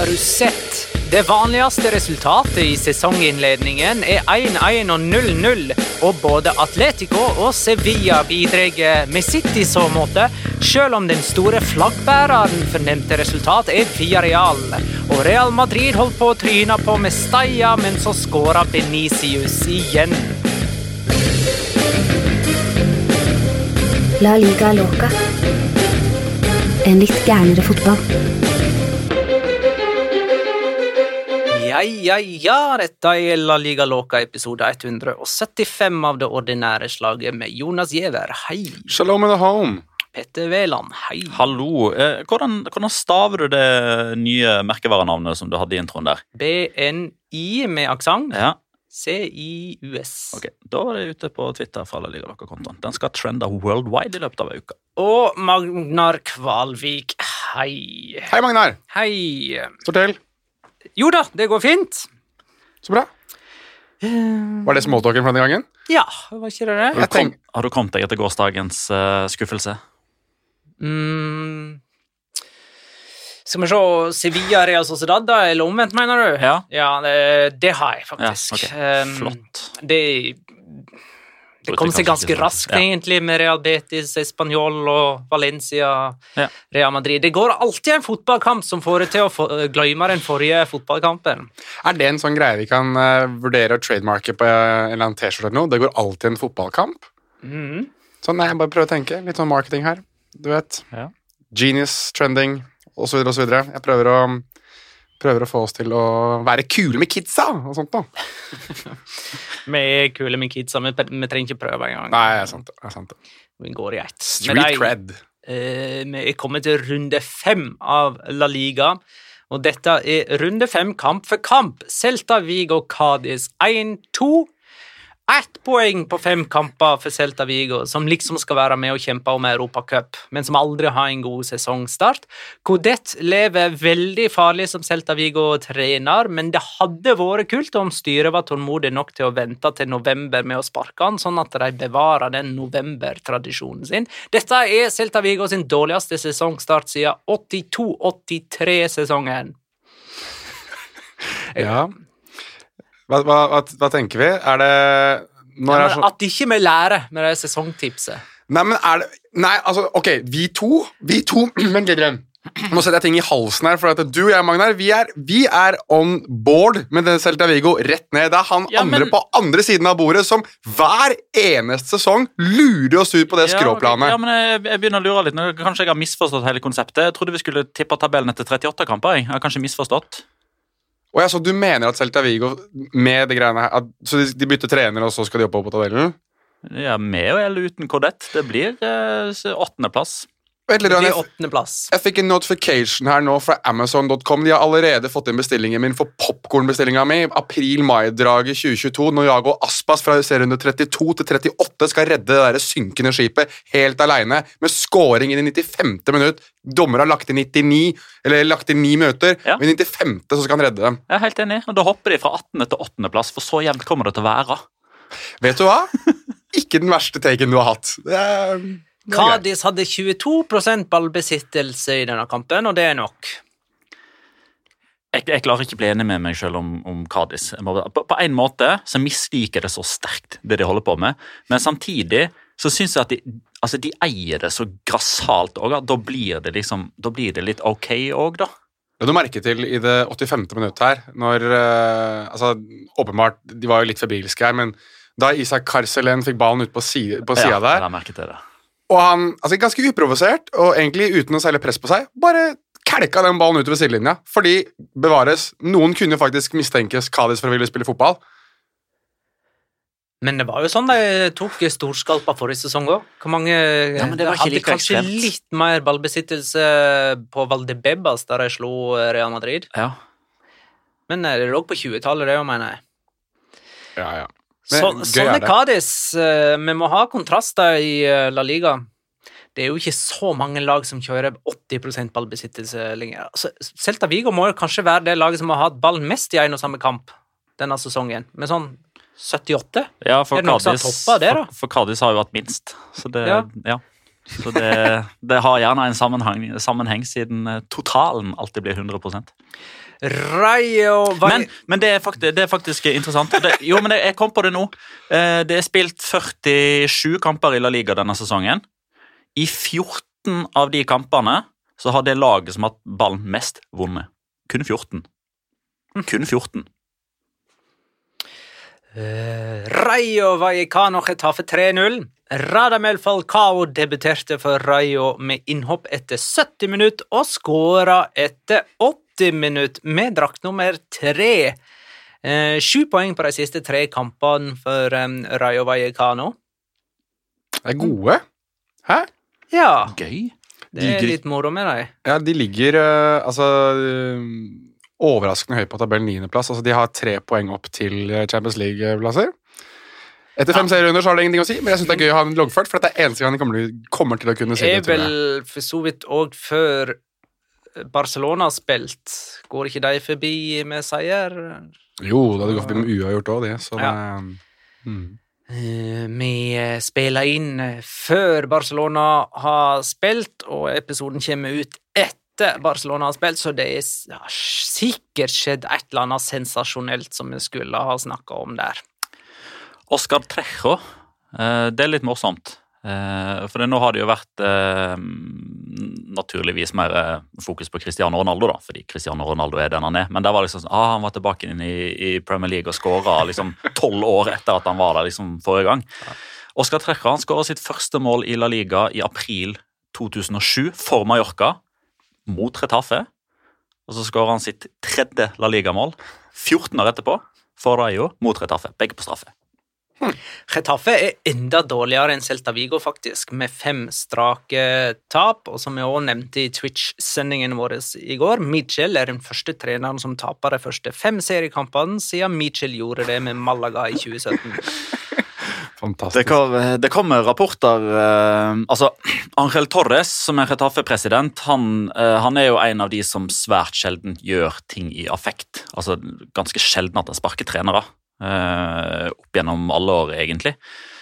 Har du sett? Det vanligste resultatet i sesonginnledningen er 1-1 og 0-0, og både Atletico og Sevilla bidrar med sitt i så måte, selv om den store flaggbæreren for nevnte resultat er Villarreal. Og Real Madrid holdt på å tryne på med Steia, men så skåra Benicius igjen. La liga loca. En litt gærnere fotball. Ja, ja, ja, dette er La Liga Loca episode 175 av det ordinære slaget med Jonas Giæver, hei. Shalom in the home. Petter Wæland, hei. Hallo. Eh, hvordan, hvordan staver du det nye merkevarenavnet som du hadde i introen der? BNI med aksent. Ja, CIUS. ok. Da var det ute på Twitter fra La Liga Loca-kontoen. Den skal trende worldwide i løpet av ei uke. Og Magnar Kvalvik, hei. Hei, Magnar. Hei. Til. Jo da, det går fint. Så bra. Var det småtalken for denne gangen? Ja, var ikke det det? Har du, tenk- kom, har du kommet deg etter gårsdagens uh, skuffelse? Mm. Skal vi se Sevilla Real Sociedad, da? Eller omvendt, mener du? Ja. Ja, det, det har jeg faktisk. Ja, ok. Um, Flott. Det, det kom seg ganske raskt, Ja. egentlig, med Real Betis, Español og Valencia, Ja. Real Madrid. Det går alltid en fotballkamp som får deg til å få, glemme den forrige fotballkampen. Er det en sånn greie vi kan uh, vurdere å trademarke på en eller annen T-skjorte eller noe? Det går alltid en fotballkamp? Mm. Sånn, nei, jeg bare prøver å tenke. Litt sånn marketing her. Du vet. Ja. Genius, trending, osv., osv. Jeg prøver å, prøver å få oss til å være kule med kidsa og sånt noe. Vi er kule med kidsa, vi, vi trenger ikke prøve engang. Nei, det er sant. det er sant. Vi går i ett. Street cred. Eh, vi er kommet til runde fem av La Liga. Og dette er runde fem kamp for kamp. Celta Vigo Cádiz 1-2. Ett poeng på fem kamper for Celta Vigo, som liksom skal være med og kjempe om Europacup, men som aldri har en god sesongstart. Codet lever veldig farlig som Celta Vigo-trener, men det hadde vært kult om styret var tålmodig nok til å vente til november med å sparke han, sånn at de bevarer den novembertradisjonen sin. Dette er Celta Vigo sin dårligste sesongstart siden 82-83-sesongen. Ja. Hva, hva, hva, tenker vi? Er det når er sånn At ikke vi lærer med det sesongtipset. Nei, men er det Nei, altså, ok, vi to Vi to litt. Rem. Nå setter jeg ting i halsen her, for at du og jeg, Magnar, vi er, vi er on board med den Celta Vigo rett ned. Det er han Ja, andre men- på andre siden av bordet som hver eneste sesong lurer oss ut på det Ja, skråplanet. Ja, men jeg, jeg begynner å lure litt. Kanskje jeg har misforstått hele konseptet. Jeg trodde vi skulle tippe tabellen etter 38 kamper. Jeg har kanskje misforstått. Og jeg så du mener at Celta Vigo med det greiene her at, Så de, de bytter trener, og så skal de oppover på tabellen? Ja, Med eller uten kordett. Det blir eh, åttendeplass. Vent jeg, åttendeplass. jeg fikk en notification her nå fra Amazon.com. De har allerede fått inn bestillingen min for popkornbestillinga mi. April-mai-draget 2022. Når Jago Aspas fra serierunde 32 til 38 skal redde det der synkende skipet helt aleine, med scoring i det 95. minutt. Dommer har lagt inn 99, eller lagt inn 9 minutter, Ja. og i 95. så skal han redde dem. Jeg er helt enig. Og Da hopper de fra 18. til 8. plass, for så jevnt kommer det til å være. Vet du hva? Ikke den verste taken du har hatt. Det er. Cádiz hadde 22% ballbesittelse i denne kampen, og det er nok. Jeg, jeg klarer ikke å bli enig med meg selv om, om Cádiz. På, på en måte så misliker jeg det så sterkt, det de holder på med. Men samtidig så syns jeg at de, altså de eier det så grassat òg. Da blir det liksom, da blir det litt ok òg, da. Det du merke til i det 85. minutt her, når eh, altså, Åpenbart, de var jo litt febrilske her, men da Isak Karselen fikk ballen ut på sida, på sida ja, der Og han, altså ganske uprovosert, og egentlig uten noe særlig press på seg, bare kelka den ballen utover sidelinja. Fordi, bevares, noen kunne faktisk mistenkes Kadis for å ville spille fotball. Men det var jo sånn de tok storskalpa forrige sesong òg. Hvor mange Ja, men det var ikke hadde like kanskje ekstremt. litt mer ballbesittelse på Valdebebas, der de slo Real Madrid. Ja. Men eh, det lå på 20-tallet, det òg, mener jeg. Ja, ja. Så, sånn er. Cádiz. eh, Vi må ha kontraster i eh, La Liga. Det er jo ikke så mange lag som kjører 80% ballbesittelse lenger. Altså, Celta Vigo må jo kanskje være det laget som har hatt ballen mest i en og samme kamp denne sesongen, med sånn 78. Ja, for Cádiz har har jo hatt minst. Så det, Ja. ja. Så det, det har gjerne en sammenheng, sammenheng siden eh, totalen alltid blir 100 Rayo men, men det, er faktisk, det er faktisk interessant. Det, jo, men jeg, kom på det nå. Eh, Det er spilt 47 kamper i La Liga denne sesongen. I 14 av de kampene så har det laget som har hatt ballen mest, vunnet. Kun 14. Kun 14. Uh, Rayo Vallecano Getafe 3-0. Radamel Falcao debuterte for Rayo med innhopp etter 70 minutter og skåra etter 80 minutter med drakt nummer tre. Eh, Sju poeng på de siste tre kampene for eh, Rayo Vallecano. Er gode. Hæ? Ja, Gøy. det er litt moro med dem. Ja, de ligger eh, altså overraskende høyt på tabellen niendeplass. Altså, de har tre poeng opp til Champions League-plasser. Etter fem serierunder så har det ingenting å si, men jeg synes det er gøy å ha en loggført, for dette er eneste gang de kommer til, kommer til å kunne si det. er tror jeg. vel for så vidt òg før Barcelona spilt. Går ikke de forbi med seier? Jo, det hadde gått forbi med uavgjort òg, det. Så Ja. det mm. Eh, Vi eh, spiller inn eh, før Barcelona har spilt, og episoden kommer ut etter Barcelona har spilt, så det har sikkert skjedd et eller annet sensasjonelt som vi skulle ha snakka om der. Oscar Trejo, eh, det er litt morsomt. Eh, For det, nå har det jo vært eh, naturligvis mer eh, fokus på Cristiano Ronaldo, da, fordi Cristiano Ronaldo er den han er. Men der var liksom sånn, ah, han var tilbake inn i, i Premier League og skåra liksom tolv år etter at han var der liksom forrige gang. Oscar Trejo han skåra sitt første mål i La Liga i april 2007 for Mallorca, mot Retafe. Og så skåra han sitt tredje La Liga-mål 14 år etterpå for Rayo mot Retafe. Begge på straffe. Getafe er enda dårligere enn Celta Vigo, faktisk, med fem strake tap. Og som vi også nevnte i Twitch-sendingen vår i går, Mitchell er den første treneren som taper de første fem seriekampene siden Mitchell gjorde det med Malaga i 2017. Fantastisk. Det, kom, det kommer rapporter eh, Altså, Angel Torres, som er Retafe-president, han, eh, han er jo en av de som svært sjelden gjør ting i affekt. Altså ganske sjelden at han sparker trenere. Eh, opp gjennom alle år, egentlig.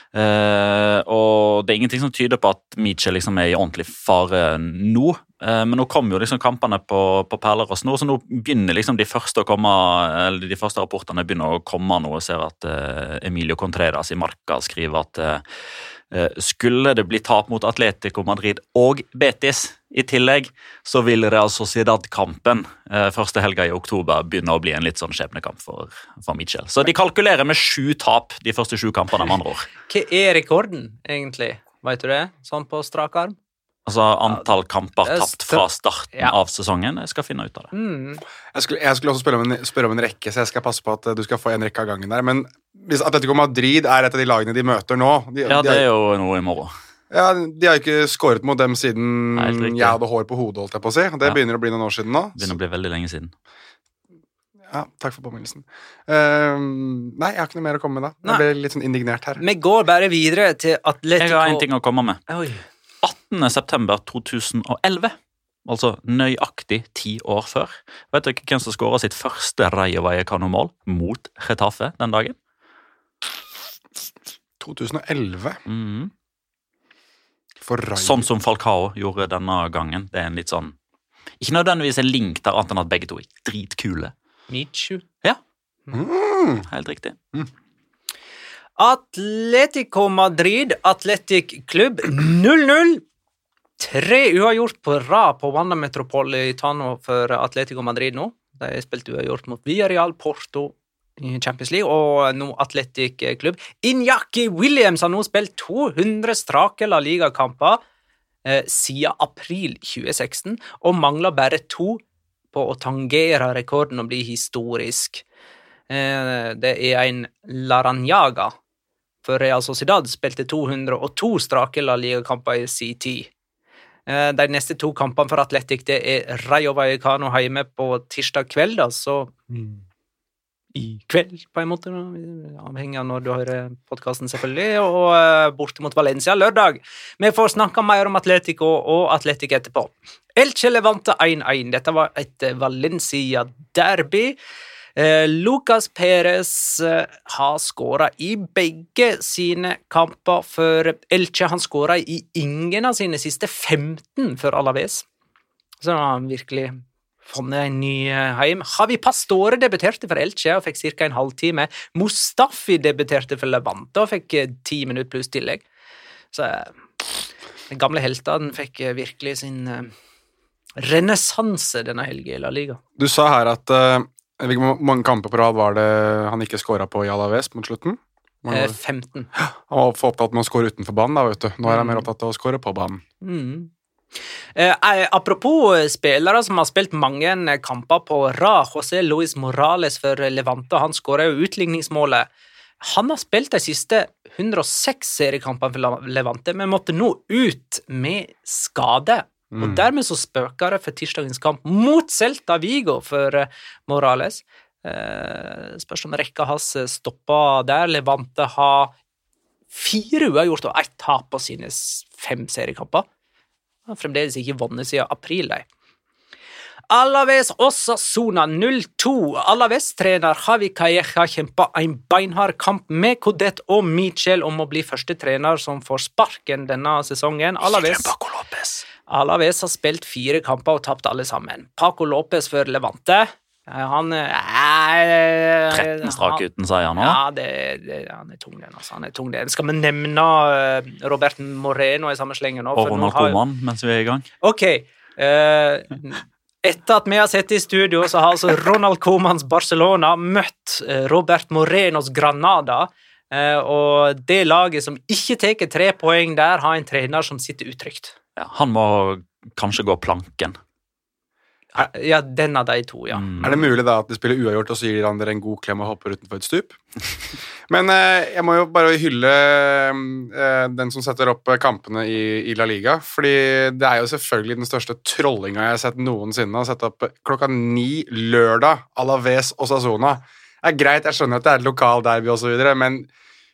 Eh, og det er ingenting som tyder på at Mitchell liksom er i ordentlig fare nå. Eh, men nå kommer jo liksom kampene på, på og snor, så nå begynner liksom de første å komme, eller de første rapportene begynner å komme nå. og ser at Emilio Contreras i Marca skriver at Skulle det bli tap mot Atletico Madrid og Betis i tillegg, så vil Real Sociedad-kampen eh, første helga i oktober begynne å bli en litt sånn skjebnekamp for, for Mitchell. Så de kalkulerer med sju tap de første sju kampene, med andre ord. Hva er rekorden, egentlig? Vet du det? Sånn på strak arm? Altså antall kamper er tapt fra starten Ja. av sesongen. Jeg skal finne ut av det. Mm. Jeg skulle, jeg skulle også spørre om, en, spørre om en rekke, så jeg skal passe på at eh, du skal få en rekke av gangen der. Men hvis Atletico Madrid er et av de lagene de møter nå de, Ja, de, det er jo noe i morgen. ja, de har ikke skåret mot dem siden jeg hadde hår på hodet. holdt jeg på å si. Det Ja. begynner å bli noen år siden nå. Begynner å bli veldig lenge siden. Ja, Takk for påminnelsen. Uh, nei, jeg har ikke noe mer å komme med da. Jeg ble litt sånn indignert her. Vi går bare videre til Atletico Jeg har en ting å komme med. Oi. 18. september 2011, altså nøyaktig ti år før. Vet dere hvem som skåra sitt første Rayo Vallecano-mål mot Getafe den dagen? 2011. Mhm. For Rayo. Sånn som Falcao gjorde denne gangen. Det er en litt sånn Ikke nødvendigvis en link der, annet enn at begge to er dritkule. Michu. Mm. Helt riktig. Atletico Madrid, Atletic Klubb 0-0. Tre uavgjort på rad på Wanda Metropolitano for Atletico Madrid nå. De spilte uavgjort mot Villarreal, Porto i Champions League, og nå Atletic Klubb. Inyaki Williams har nå spilt 200 strake La Liga-kamper eh, siden april 2016, og mangler bare to på å tangere rekorden og bli historisk. Eh, det er en Laranjaga for Real Sociedad spilte 202 strake La Liga-kamper i sin tid. Eh, De neste to kampene for Atletic det er Rayo Vallecano hjemme på tirsdag kveld, altså i kveld, på en måte, avhengig av når du hører podkasten, selvfølgelig, og eh, borte mot Valencia lørdag. Vi får snakke mer om Atletico og Atletic etterpå. Elche Levante 1-1. Dette var et Valencia-derby. Eh, Lucas Perez eh, har skåra i begge sine kamper for Elche. Han skåra i ingen av sine siste 15 for Alaves. Så har han virkelig funnet en ny eh, heim. Javi Pastore debuterte for Elche og fikk ca. en halvtime. Mustafi debuterte for Levante og fikk ti minutter pluss tillegg. Så den gamle helten fikk virkelig sin renessanse denne helga i La Liga. Du sa her at eh, Hvor mange kamper på rad var det han ikke scora på i Alaves mot slutten? Eh, 15. Han var for opptatt med å score utenfor banen. da, vet du. Nå er han mer opptatt av å score på banen. Mm. Eh, apropos eh, spillere som har spilt mange eh, kamper på rad. José Luis Morales for Levante han skåra jo utligningsmålet. Han har spilt de siste 106 seriekampene for Levante, men måtte nå ut med skade. Og dermed så spøker det for tirsdagens kamp mot Celta Vigo for eh, Morales. Eh, spørs om rekka hans stopper der. Levante har fire uavgjort og ett tap på sine fem seriekamper. Har fremdeles ikke vunnet siden april, de. Alaves Osasuna 0-2. Alaves-trener Javi Calleja kjempa en beinhard kamp med Codet og Michel om å bli første trener som får sparken denne sesongen. Alaves, Alaves har spilt fire kamper og tapt alle sammen. Paco Lopez for Levante. Eh, Han er 13 strake uten seier nå. Ja, det, det, han er tung, den. Altså. Han er tung, den. Skal vi nevne eh, Robert Moreno i samme slengen nå? Og Ronald har- Koeman mens vi er i gang. Ok. eh, etter at vi har sett i studio, så har altså Ronald Comans Barcelona møtt eh, Robert Morenos Granada. eh, og det laget som ikke tar tre poeng der, har en trener som sitter utrygt. Ja, han må kanskje gå planken. Ja, den av de to, ja. Mm. Er det mulig da at de spiller uavgjort, og så gir de dere en god klem og hopper utenfor et stup? Men eh, jeg må jo bare hylle eh, den som setter opp eh, kampene i, i La Liga. Fordi det er jo selvfølgelig den største trollinga jeg har sett noensinne. Å sette opp eh, klokka ni lørdag Alaves og Sazona. Det er greit, jeg skjønner at det er et lokal derby osv., men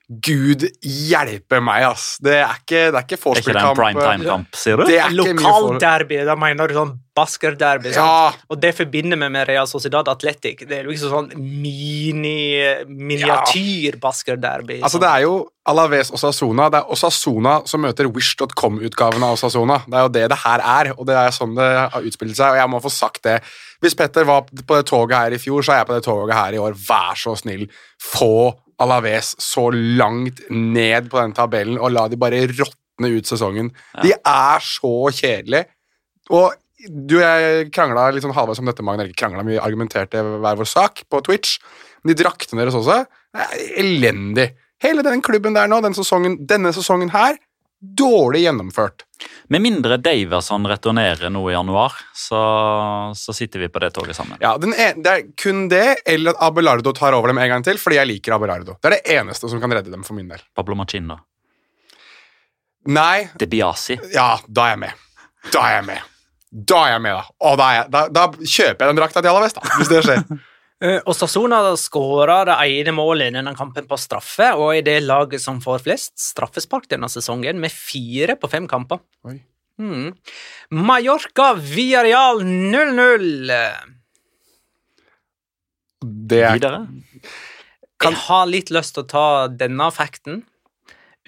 gud hjelpe meg, ass. Det er ikke, det er ikke Er ikke det en vorspielkamp. primetime-kamp, sier du? Det er ikke for... Lokalderby, da mener du sånn Basker-derby? Ja, Og det forbinder vi med Real Sociedad Athletic. Det er liksom sånn mini, miniatyr Basker-derby. Altså, det er jo Alaves og Osasuna. Det er Osasona som møter Wish.com-utgaven av Osasona. Det er jo det det her er, og det er sånn det har utspilt seg. Og jeg må få sagt det. Hvis Petter var på det toget her i fjor, så er jeg på det toget her i år. Vær så snill, få Alaves så langt ned på den tabellen og la de bare råtne ut sesongen. De er så kjedelige. Og du og jeg krangla litt sånn halvveis om dette, Magne. Ikke krangla, vi argumenterte hver vår sak på Twitch. Men de draktene deres også er elendig. Hele den klubben der nå, den sesongen, denne sesongen her, dårlig gjennomført. Med mindre Daverson returnerer nå i januar, så, så sitter vi på det toget sammen. Ja, den er, Det er kun det, eller at Abelardo tar over dem en gang til, fordi jeg liker Abelardo. Det er det eneste som kan redde dem for min del. Pablo Machin, da. Nei, De Biasi. ja, da er jeg med. Da er jeg med. Da er jeg med, da. Og da, jeg, da, da kjøper jeg den drakta til Alaves, da, hvis det skjer. Eh, Og Sassona skåra det ene målet i denne kampen på straffe, og er det laget som får flest straffespark denne sesongen, med fire på fem kamper. Oi. Mm. Mallorca Villarreal 0-0. Det er Videre. Jeg har litt lyst til å ta denne fakten.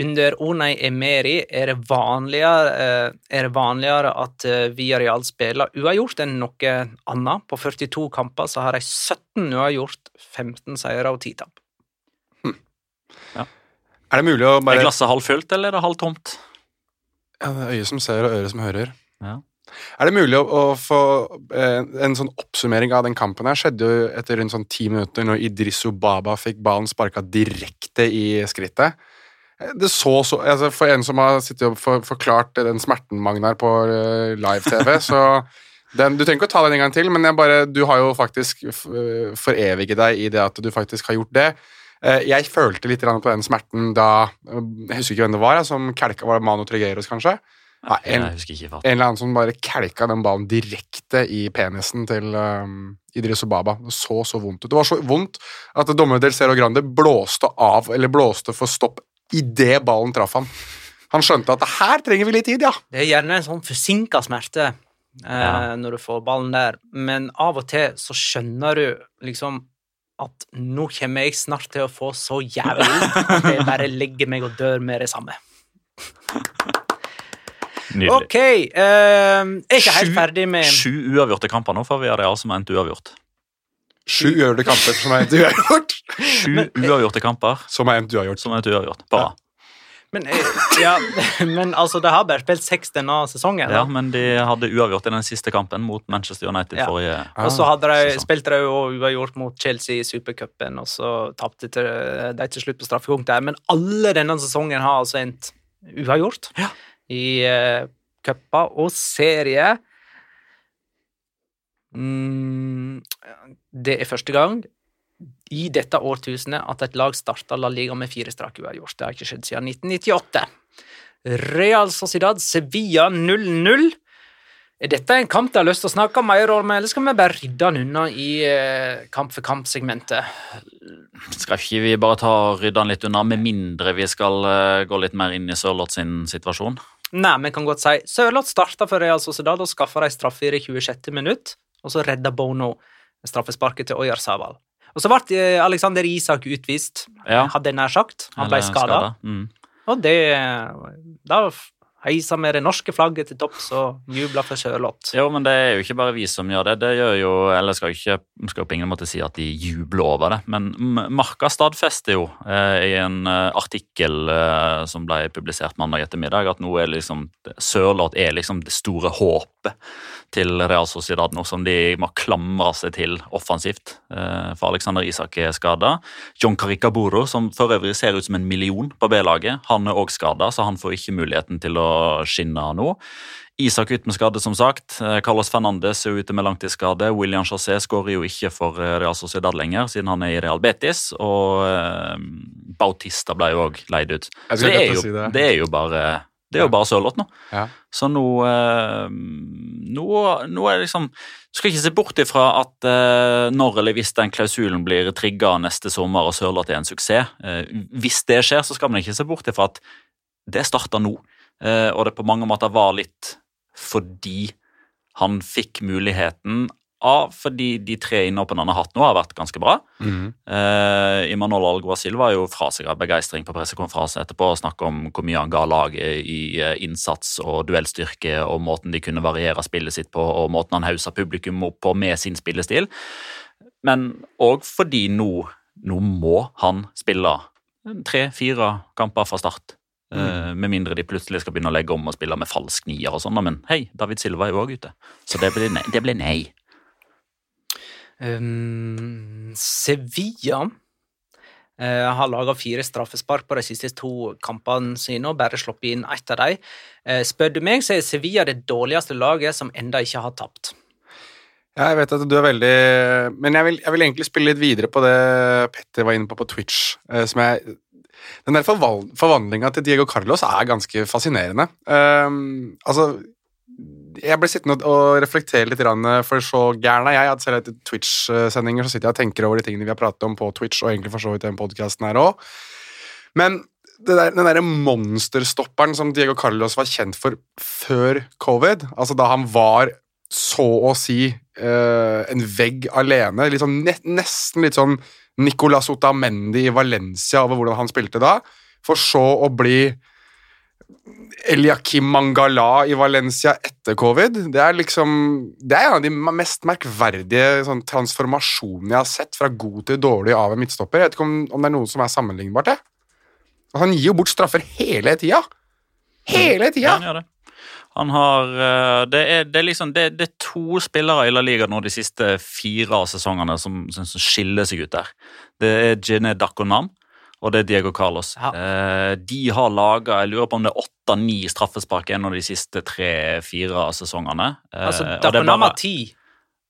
Under Unai Emeri er det vanligere, eh, er det vanligere at eh, Villarreal spiller uavgjort enn noe annet. På 42 kamper så har de 17 uavgjort, 15 seire og 10 tap. Er det mulig å bare Er glasset halvfullt, eller er det halvtomt? ja, det er øyet som ser, og øret som hører. Ja. Er det mulig å, å få eh, en sånn oppsummering av den kampen? her skjedde jo etter rundt sånn ti minutter, når Idrisso Baba fikk ballen sparka direkte i skrittet. Det så så altså For en som har sittet og for, forklart den smerten, Magnar, på eh, live-TV, så den, Du trenger ikke å ta den en gang til, men jeg bare, du har jo faktisk eh, foreviget deg i det at du faktisk har gjort det. Eh, Jeg følte litt på den smerten da Jeg husker ikke hvem det var, som kelka Var det Mano Trigueros, kanskje? Nei, en, Jeg husker ikke i en eller annen som bare kelka den ballen direkte i penisen til um, Idris Obaba. Det så så vondt ut. Det var så vondt at dommer Del Cero Grande blåste av, eller blåste for stopp idet ballen traff han. Han skjønte at her trenger vi litt tid, ja. Det er gjerne en sånn forsinka smerte eh, Ja. når du får ballen der, men av og til så skjønner du liksom at nå kommer jeg snart til å få så jævlig at jeg bare legger meg og dør med det samme. Nydelig. Ok, eh, jeg er ikke helt ferdig med Sju uavgjorte kamper nå, for vi har det altså med endt uavgjort. Sju uavgjorte kamper som er endt uavgjort. Sju uavgjorte kamper Som er endt uavgjort. som er endt uavgjort. Bra. men, eh, ja, men altså, de har bare spilt seks denne sesongen. Ja, men de hadde uavgjort i den siste kampen mot Manchester United Ja. forrige Og så hadde de, spilte de jo uavgjort mot Chelsea i supercupen, og så tapte de til slutt på straffekonk der. Men alle denne sesongen har altså endt uavgjort i uh, cuper og serie. Mm, det er første gang i dette årtusenet at et lag starta La Liga med fire strake uavgjort. Det har ikke skjedd siden 1998. Real Sociedad Sevilla 0-0. Er dette en kamp de har lyst til å snakke mer om, eller skal vi bare rydde den unna i eh, kamp for kamp-segmentet? Skal ikke vi bare ta og rydde den litt unna, med mindre vi skal eh, gå litt mer inn i Sørloth sin situasjon? Nei, vi kan godt si Sørloth starta for Real Sociedad og skaffa de straffe i det 26. minutt, og så redda Bono straffesparket til Oyarzabal. Og så ble eh, Alexander Isak utvist, Ja. hadde jeg nær sagt. Han ble skada. Mm. Og det Da heisa med det norske flagget til topps og jubla for Sørloth. Jo, men det er jo ikke bare vi som gjør det. Det gjør jo, eller skal ikke skal jo på ingen måte si at de jubler over det, men Marka stadfester jo eh, i en eh, artikkel eh, som ble publisert mandag ettermiddag, at nå er liksom Sørloth er liksom det store håpet til Real Sociedad nå, som de må klamre seg til offensivt. Eh, for Alexander Isak er skada. John Caricaburo, som for øvrig ser ut som en million på B-laget, han er òg skada, så han får ikke muligheten til å skinne nå. Isak ut med skade, som sagt. Eh, Carlos Fernandes er ute med langtidsskade. William Chassé skårer jo ikke for eh, Real Sociedad lenger, siden han er i Real Betis. Og eh, Bautista ble jo òg leid ut. Så det er jo, si det. det er jo bare det er jo bare Sørloth nå. Ja. Så nå, nå, nå er det liksom Du skal ikke se bort ifra at når eller hvis den klausulen blir trigga neste sommer og Sørloth er en suksess Hvis det skjer, så skal man ikke se bort ifra at det starter nå. Eh, og det på mange måter var litt fordi han fikk muligheten av fordi de tre innhoppene han har hatt nå, har vært ganske bra. Mm. Eh, Imanol Alguacil var jo fra seg av begeistring på pressekonferanse etterpå og snakket om hvor mye han ga laget i eh, innsats og duellstyrke og måten de kunne variere spillet sitt på og måten han hausa publikum opp på med sin spillestil. Men òg fordi nå nå må han spille tre-fire kamper fra start. Eh, med mindre de plutselig skal begynne å legge om og spille med falsk nier og sånn. Men hei, David Silva er jo òg ute. Så det blir nei. Det blir nei. Um, Sevilla uh, har laga fire straffespark på de siste to kampene sine og bare sluppet inn ett av dem. Uh, spør du meg, så er Sevilla det dårligste laget som enda ikke har tapt. Ja, jeg vet at du er veldig Men jeg vil, jeg vil egentlig spille litt videre på det Petter var inne på på Twitch. eh, som jeg Den der forvandlinga til Diego Carlos er ganske fascinerende. Um, altså Jeg ble sittende og- reflektere litt, for så gæren er jeg. At selv etter Twitch-sendinger så sitter jeg og tenker over de tingene vi har pratet om på Twitch, og egentlig for så vidt den podkasten her òg. Men der, den derre monsterstopperen som Diego Carlos var kjent for før covid, altså da han var så å si uh, en vegg alene, litt sånn, nesten litt sånn Nicolas Otamendi i Valencia over hvordan han spilte da, for så å bli Eliakim Mangala i Valencia etter covid. Det er liksom Det er en av de mest merkverdige sånn, transformasjonene jeg har sett fra god til dårlig av en midtstopper. Jeg vet ikke om, om det er noe som er sammenlignbart, det. Han gir jo bort straffer hele tida! Hele Ja, tida! han gjør det. Han har eh, Det er, det er liksom det, det er to spillere i La Liga nå de siste fire av sesongene som, som, som skiller seg ut der. Det er Gine Dakonam og det er Diego Carlos. Ja. Eh, de har laga jeg lurer på om det er åtte-ni straffespark en av de siste tre-fire sesongene. Eh, Altså, er Dakonam har ti,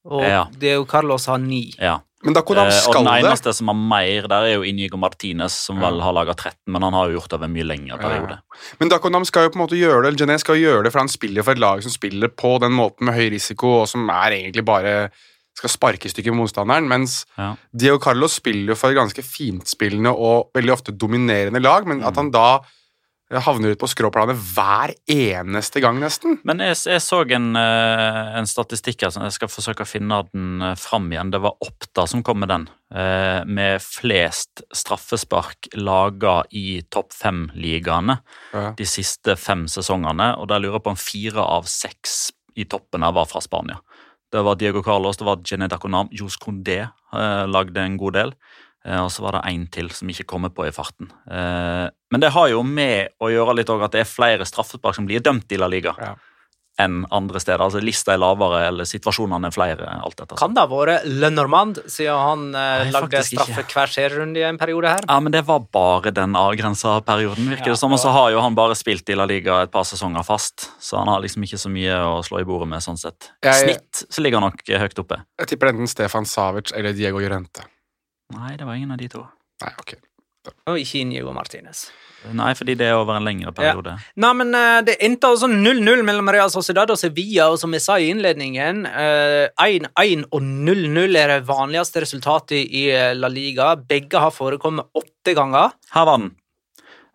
og Ja. Diego Carlos har ni. Ja. Men da kunne han Eh, og den eneste det. som har mer der, er jo Inigo Martinez, som vel har laga 13, men han har jo gjort det over en mye lengre periode. Men Dakonam skal jo på en måte gjøre det, eller Gené skal jo gjøre det, for han spiller for et lag som spiller på den måten med høy risiko, og som er egentlig bare skal sparke i stykker motstanderen, mens Ja. Diego Carlos spiller jo for et ganske fintspillende og veldig ofte dominerende lag, men Mm. at han da havner ut på skråplanet hver eneste gang, nesten. Men jeg, jeg så en, eh, en statistikk her, så jeg skal forsøke å finne den eh, fram igjen. Det var Oppda som kom med den, eh, med flest straffespark laga i topp fem-ligaene Ja. de siste fem sesongene. Og der lurer jeg på om fire av seks i toppen her var fra Spania. Det var Diego Carlos, det var Jené Daconam, Jos Condé lagde en god del. Eh, og så var det én til som ikke kommer på i farten. Eh, men det har jo med å gjøre litt at det er flere straffespark som blir dømt i La Liga Ja. enn andre steder. Altså Lista er lavere, eller situasjonene er flere. alt dette. Kan det ha vært Le Normand, siden han eh, Nei, lagde straffe ikke. hver serierunde i en periode her? Ja, men det var bare den avgrensa perioden, virker Ja, det som. Og så har jo han bare spilt i La Liga et par sesonger fast, så han har liksom ikke så mye å slå i bordet med sånn sett. Jeg- snitt så ligger han nok høyt oppe. Jeg tipper enten Stefan Savic eller Diego Llorente. Nei, det var ingen av de to. Nei, ok. Og ikke Inigo Martinez. Nei, fordi det er over en lengre periode. Nei, men uh, Det endte altså 0-0 mellom Real Sociedad og Sevilla, og som jeg sa i innledningen eh, 1-1 og 0-0 er det vanligste resultatet i eh, La Liga. Begge har forekommet åtte ganger. Her var den.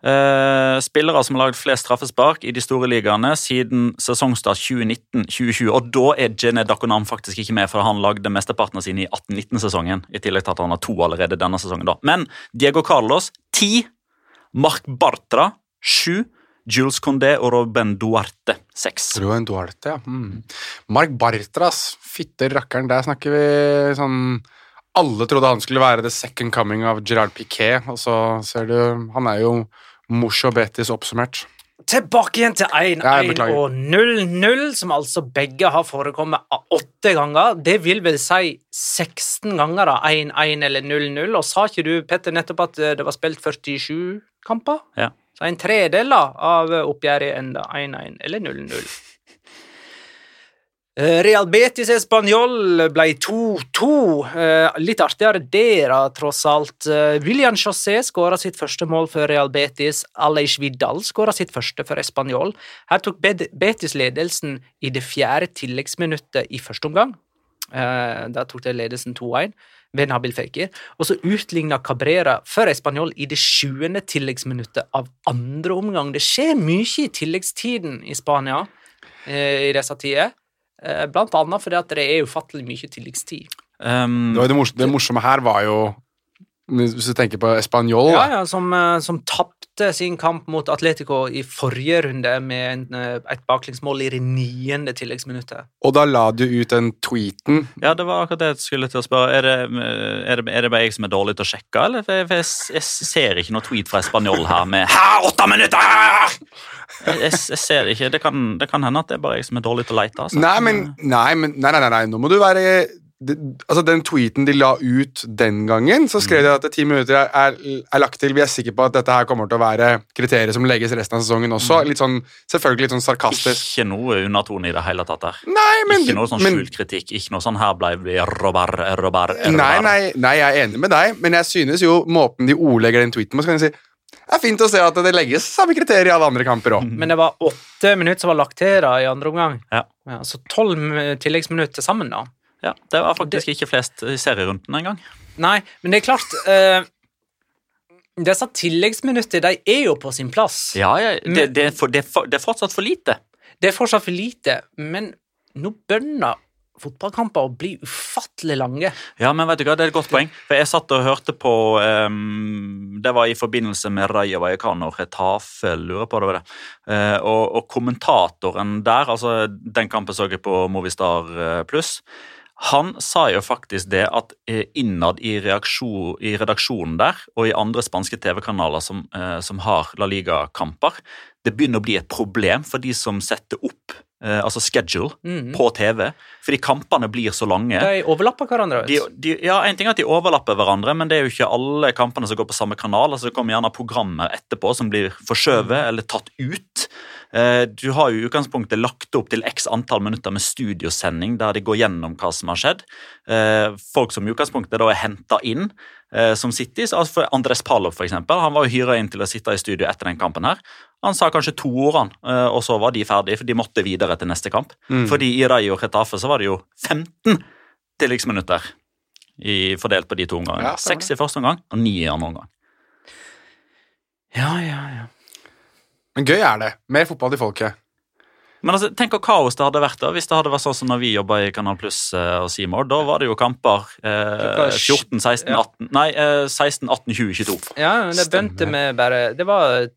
Eh, spillere som har lagd flest straffespark i de store ligaene siden sesongstart 2019-2020. Og da er Jené Dakonam faktisk ikke med, for han lagde mesteparten av sine i 18-19-sesongen. I tillegg til at han har to allerede denne sesongen. da. Men Diego Carlos ti. Mark Bartra sju. Jules Condé og Robben Duarte seks. Robben Duarte, ja. Mm. Mark Bartras, fytte rakkeren, der snakker vi sånn Alle trodde han skulle være the second coming av Gerard Piquet, og så ser du Han er jo Mosho Betis oppsummert. Tilbake igjen til 1-1 Ja, jeg beklager. og 0-0, som altså begge har forekommet åtte ganger. Det vil vel si 16 ganger da, 1-1 eller 0-0. Og sa ikke du, Petter, nettopp at eh, det var spilt 47 kamper? Ja. Så en tredel da, av oppgjøret enda 1-1 eller 0-0. Eh, Real Betis Español ble 2-2. Eh, Litt artigere der, tross alt. Eh, William José skåra sitt første mål for Real Betis. Aleix Vidal skåra sitt første for Español. Her tok Betis ledelsen i det fjerde tilleggsminuttet i første omgang. Da tok de ledelsen 2-1 ved Nabil Fekir. Og så utligna Cabrera for Español i det sjuende tilleggsminuttet av andre omgang. Det skjer mye i tilleggstiden i Spania i disse tider. Eh, Blant annet fordi at det er ufattelig mye tilleggstid. Um, Det, det, morsomme, det morsomme her var jo Hvis du tenker på Español Ja, ja, som, eh, som tapte tapte sin kamp mot Atletico i forrige runde med en, eh, et baklengsmål i det niende tilleggsminuttet. Og da la du ut den tweeten. Ja, det var akkurat det jeg skulle til å spørre. Er det, er det, er det bare jeg som er dårlig til å sjekke, eller? For jeg, for jeg, jeg ser ikke noe tweet fra Spanjol her med Hæ, åtte minutter! Jeg, jeg, jeg ser ikke. Det kan, det kan hende at det er bare jeg som er dårlig til å lete. Altså. Nei, men nei, men, nei, nei, nei, nå må du være det, altså Den tweeten de la ut den gangen, så skrev de at ti minutter er, er, er lagt til. Vi er sikre på at dette her kommer til å være kriterier som legges resten av sesongen også. Litt sånn, selvfølgelig litt sånn sarkastisk. Ikke noe undertone i det hele tatt der. Nei, men, ikke noe sånn men- skjult kritikk. Ikke noe sånn 'her ble vi robar, robar, robar'. Nei, nei, nei, jeg er enig med deg, men jeg synes jo måten de ordlegger den tweeten på, så kan jeg si det er fint å se at det legges samme kriterier i alle andre kamper òg. Men det var åtte minutter som var lagt til da i andre omgang. Ja. så tolv tilleggsminutter til sammen, da. Ja, det var faktisk ikke flest i serierunden engang. Nei, men det er klart eh, Disse tilleggsminuttene de er jo på sin plass. Ja, ja det, det, er for, det, er for, det er fortsatt for lite. Det er fortsatt for lite, men nå bønner fotballkamper å bli ufattelig lange. Ja, men vet du hva, det er et godt poeng. For jeg satt og hørte på um, Det var i forbindelse med Raja Vallecano og Retafe, lurer på det var det. Uh, og, og kommentatoren der, altså den kampen så jeg på Movistar eh, Pluss, han sa jo faktisk det at eh, innad i, reaksjon, i redaksjonen der, og i andre spanske TV-kanaler som, eh, som har La Liga-kamper, det begynner å bli et problem for de som setter opp eh, altså schedule mm. på TV, fordi kampene blir så lange. De overlapper hverandre. De, de, ja, En ting er at de overlapper hverandre, men det er jo ikke alle kampene som går på samme kanal. altså Det kommer gjerne programmer etterpå som blir forskjøvet eller tatt ut. Eh, Du har jo i utgangspunktet lagt opp til x antall minutter med studiosending der de går gjennom hva som har skjedd. Eh, Folk som i utgangspunktet da er henta inn, eh, som sitter i altså Andres Palov eksempel, han var jo hyra inn til å sitte i studio etter den kampen. her. Han sa kanskje to ord, eh, og så var de ferdige, for de måtte videre til neste kamp. Fordi i Rayo Retafe så var det jo 15 tilleggsminutter i, fordelt på de to omgangene. Ja, i første omgang og ni i andre omgang. Ja, ja, ja. Men gøy er det. Mer fotball til folket. Men altså, tenk hvor kaos det hadde vært da, hvis det hadde vært sånn som når vi jobba i Kanal Pluss eh, og Seymour. Da var det jo kamper eh, 14, 16, ja. 18 Nei, eh, 16, 18, 20, 22. Ja, men det begynte med bare Det var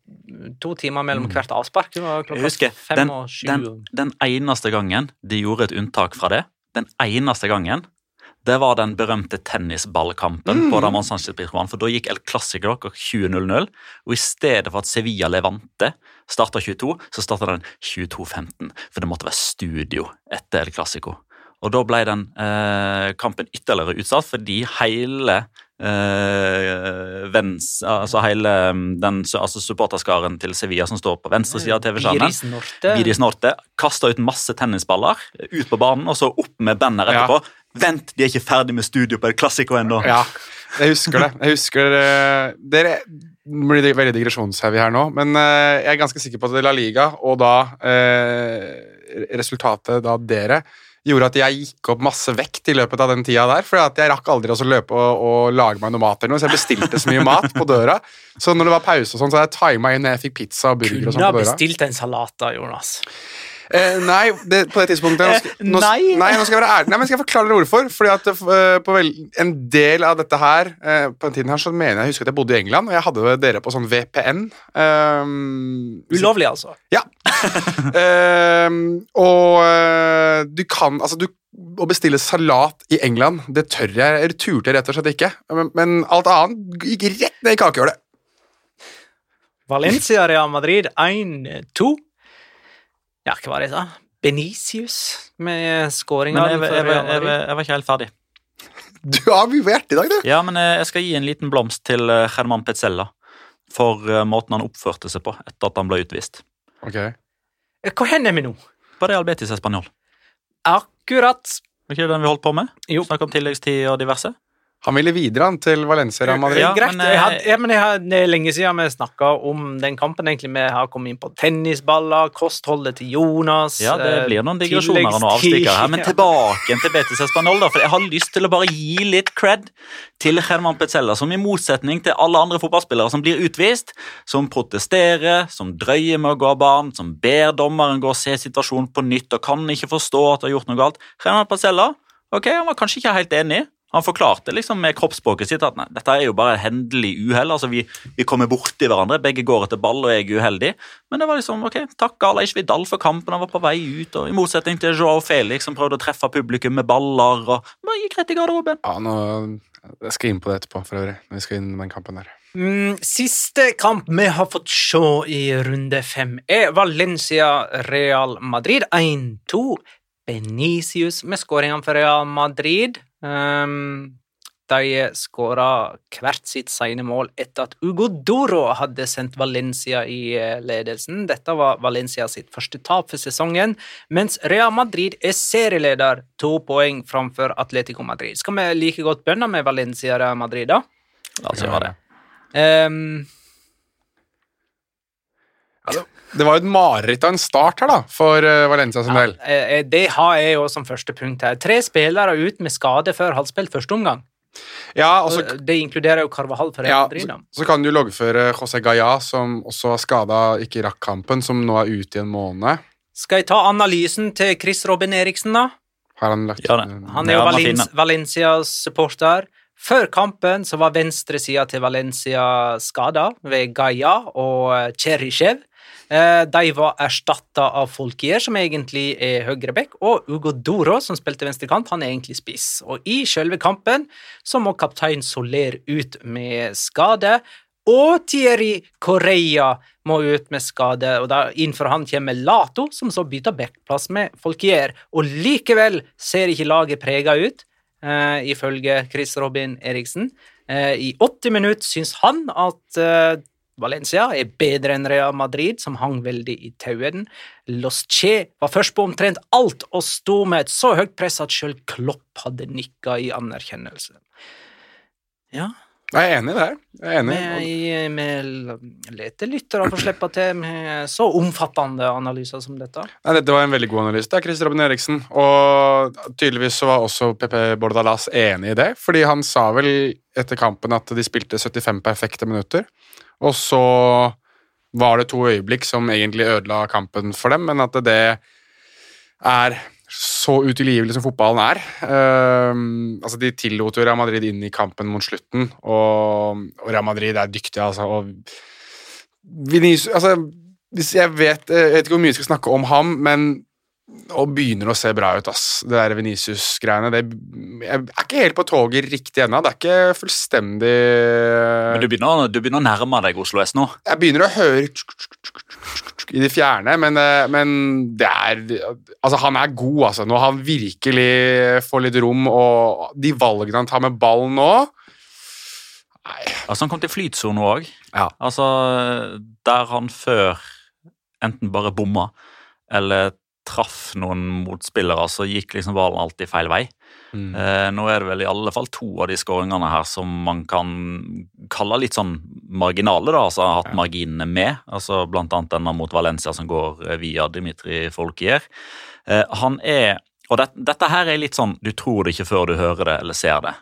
to timer mellom hvert avspark. Det var klokka husker fem den, og sju. den, den eneste gangen de gjorde et unntak fra det, den eneste gangen, det var den berømte tennisballkampen på Ramón Sánchez Pizjuan. For da gikk El Clásico klokka 20.00, og i stedet for at Sevilla Levante starta 22, så starta den 22.15. For det måtte være studio etter El Clásico. Og da ble den eh, kampen ytterligere utsatt fordi hele eh, vens, altså hele mm, den altså supporterskaren til Sevilla som står på venstre side av TV-skjermen Biris Norte. Kasta ut masse tennisballer ut på banen, og så opp med banner etterpå. Vent, de er ikke ferdig med studio på El Clásico ennå. Ja, jeg husker det. Jeg husker det Dere blir det veldig digresjonsheavy her nå, men eh, jeg er ganske sikker på at La Liga, og da eh, resultatet da dere, gjorde at jeg gikk opp masse vekt i løpet av den tida der. For at jeg rakk aldri å løpe og, og lage meg noe mat, eller noe, så jeg bestilte så mye mat på døra. Så når det var pause, og sånn, så hadde jeg tima inn når jeg fikk pizza og burger. og Kunne sånn ha på døra. bestilt en salat da, Jonas. Eh, nei, det, på det tidspunktet nå skal, nå, nei. nei, nå skal jeg være ærlig. Nei, men skal jeg forklare dere hvorfor. Fordi at uh, på vel, En del av dette her uh, På den tiden her så mener jeg jeg husker at jeg bodde i England, og jeg hadde dere på sånn VPN. Um, Ulovlig, altså. ja. Ehm, og eh, du kan Altså, du å bestille salat i England, det tør jeg. Eller turte jeg rett og slett ikke. Men, men alt annet gikk rett ned i kakehullet. Valencia Real Madrid 1-2. Ja, hva var det jeg sa? Benicius med scoringa. Men jeg, jeg, jeg, jeg, jeg var ikke helt ferdig. Du har mye på hjertet i dag, du. Ja, men eh, jeg skal gi en liten blomst til Herman German Petzella for eh, måten han oppførte seg på etter at han ble utvist. Ok. Eh, Hvor hen er vi nå? På Real Betis Espanol. Akkurat. Var ikke det den vi holdt på med? Jo. Snakk om tilleggstid og diverse. Han ville videre han til Valencia Real Madrid. Ja, Greit. men, jeg had, eh, ja, men jeg hadde, det er lenge siden vi snakka om den kampen. egentlig Vi har kommet inn på tennisballer, kostholdet til Jonas Ja, det eh, blir noen digresjoner og noen avstikker her, men tilbake til Betis Espanol, da, for jeg har lyst til å bare gi litt cred til Herman Petzella, som i motsetning til alle andre fotballspillere som blir utvist, som protesterer, som drøyer med å gå av banen, som ber dommeren gå og se situasjonen på nytt og kan ikke forstå at det har gjort noe galt. Herman Petzella ok, han var kanskje ikke helt enig. Han forklarte liksom med kroppsspråket sitt at nei, dette er jo bare et hendelig uhell. altså vi, vi kommer borti hverandre, begge går etter ball og jeg er uheldig. Men det var liksom ok, takk Aleix Vidal for kampen, han var på vei ut. og I motsetning til Joao Felix som prøvde å treffe publikum med baller. og bare gikk rett i garderoben. Ja, nå, jeg skal inn på det etterpå, for øvrig. når vi skal inn i den kampen der. Mm, siste kamp vi har fått se i runde fem, er Valencia-Real Madrid 1-2. Benicius med skåringene for Real Madrid. Um, de skåra hvert sitt sene mål etter at Ugo Doro hadde sendt Valencia i eh, ledelsen. Dette var Valencia sitt første tap for sesongen, mens Real Madrid er serieleder, to poeng framfor Atletico Madrid. Skal vi like godt bønne med Valencia-Real Madrid, da? La oss gjøre det. Um, Det var jo et mareritt av en start her, da, for eh, Valencia sin del. Eh, Det har jeg jo som første punkt her. Tre spillere ut med skade før halvspilt første omgang. Ja, og så Det inkluderer jo Carvahall for ja, så, så kan du loggføre José Gaya, som også var skada, ikke rakk kampen, som nå er ute i en måned. Skal jeg ta analysen til Chris Robin Eriksen, da? Har han lagt ja. Han er jo Ja, Valens. Valencias supporter. Før kampen så var venstresida til Valencia skada ved Gaia og eh, Cheryshev. Eh, De var erstatta av Folkier, som egentlig er høyreback, og Ugo Doro, som spilte venstrekant, han er egentlig spiss. Og i selve kampen så må kaptein Soler ut med skade. Og Thierry Correa må ut med skade, og da innenfor han kommer Lato, som så bytter backplass med Folkier. Og likevel ser ikke laget prega ut, eh, ifølge Chris Robin Eriksen. Eh, I 80 minutter syns han at Valencia er bedre enn Real Madrid, som hang veldig i tauene. Los Che var først på omtrent alt og sto med et så høyt press at sjøl Klopp hadde nikka i anerkjennelse. Ja, Jeg er enig i det. Jeg er enig. vi, leter lyttere for å slippe til med så omfattende analyser som dette. Nei, dette var en veldig god analyse. Det er Chris Robin Eriksen. Og tydeligvis så var også PP Bordalas enig i det, fordi han sa vel etter kampen at de spilte 75 perfekte minutter. Og så var det to øyeblikk som egentlig ødela kampen for dem, men at det er så utilgivelig som fotballen er. Uh, altså De tillot jo Real Madrid inn i kampen mot slutten, og, og Real Madrid er dyktige, altså. og Vinicius, altså jeg vet, jeg vet ikke hvor mye jeg skal snakke om ham, men og begynner å se bra ut, ass. Det der Venicius-greiene. Jeg er ikke helt på toget riktig ennå. Det er ikke fullstendig Men du begynner, du begynner å nærme deg Oslo S nå. Jeg begynner å høre i det fjerne, men, eh, men det er Altså, han er god, altså. Når han virkelig får litt rom, og de valgene han tar med ballen nå Nei. Altså Han kom til flytsone òg. Ja. Altså, der han før enten bare bomma eller traff noen motspillere, så gikk liksom ballen alltid feil vei. Mm. Eh, nå er det vel i alle fall to av de skåringene her som man kan kalle litt sånn marginale, da, altså har hatt marginene med. altså Blant annet denne mot Valencia som går eh, via Dimitri Folkier. Eh, han er Og det, dette her er litt sånn du tror det ikke før du hører det eller ser det.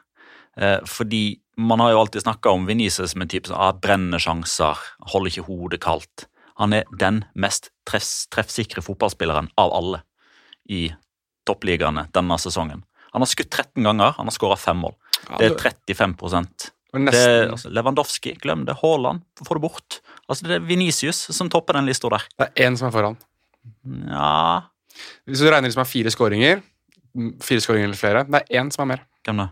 Eh, fordi man har jo alltid snakka om Venezia som en type som ah, brenner sjanser, holder ikke hodet kaldt. Han er den mest treff, treffsikre fotballspilleren av alle i toppligaene denne sesongen. Han har skutt 13 ganger, han har skåra fem mål. Det er det 35 var det, altså, Lewandowski, glem det. Haaland, få det bort. Altså, Det er Venicius som topper den lista der. det er én som er foran. Ja Hvis du regner de som har fire skåringer, fire skåringer eller flere, det er én som er mer. Hvem da?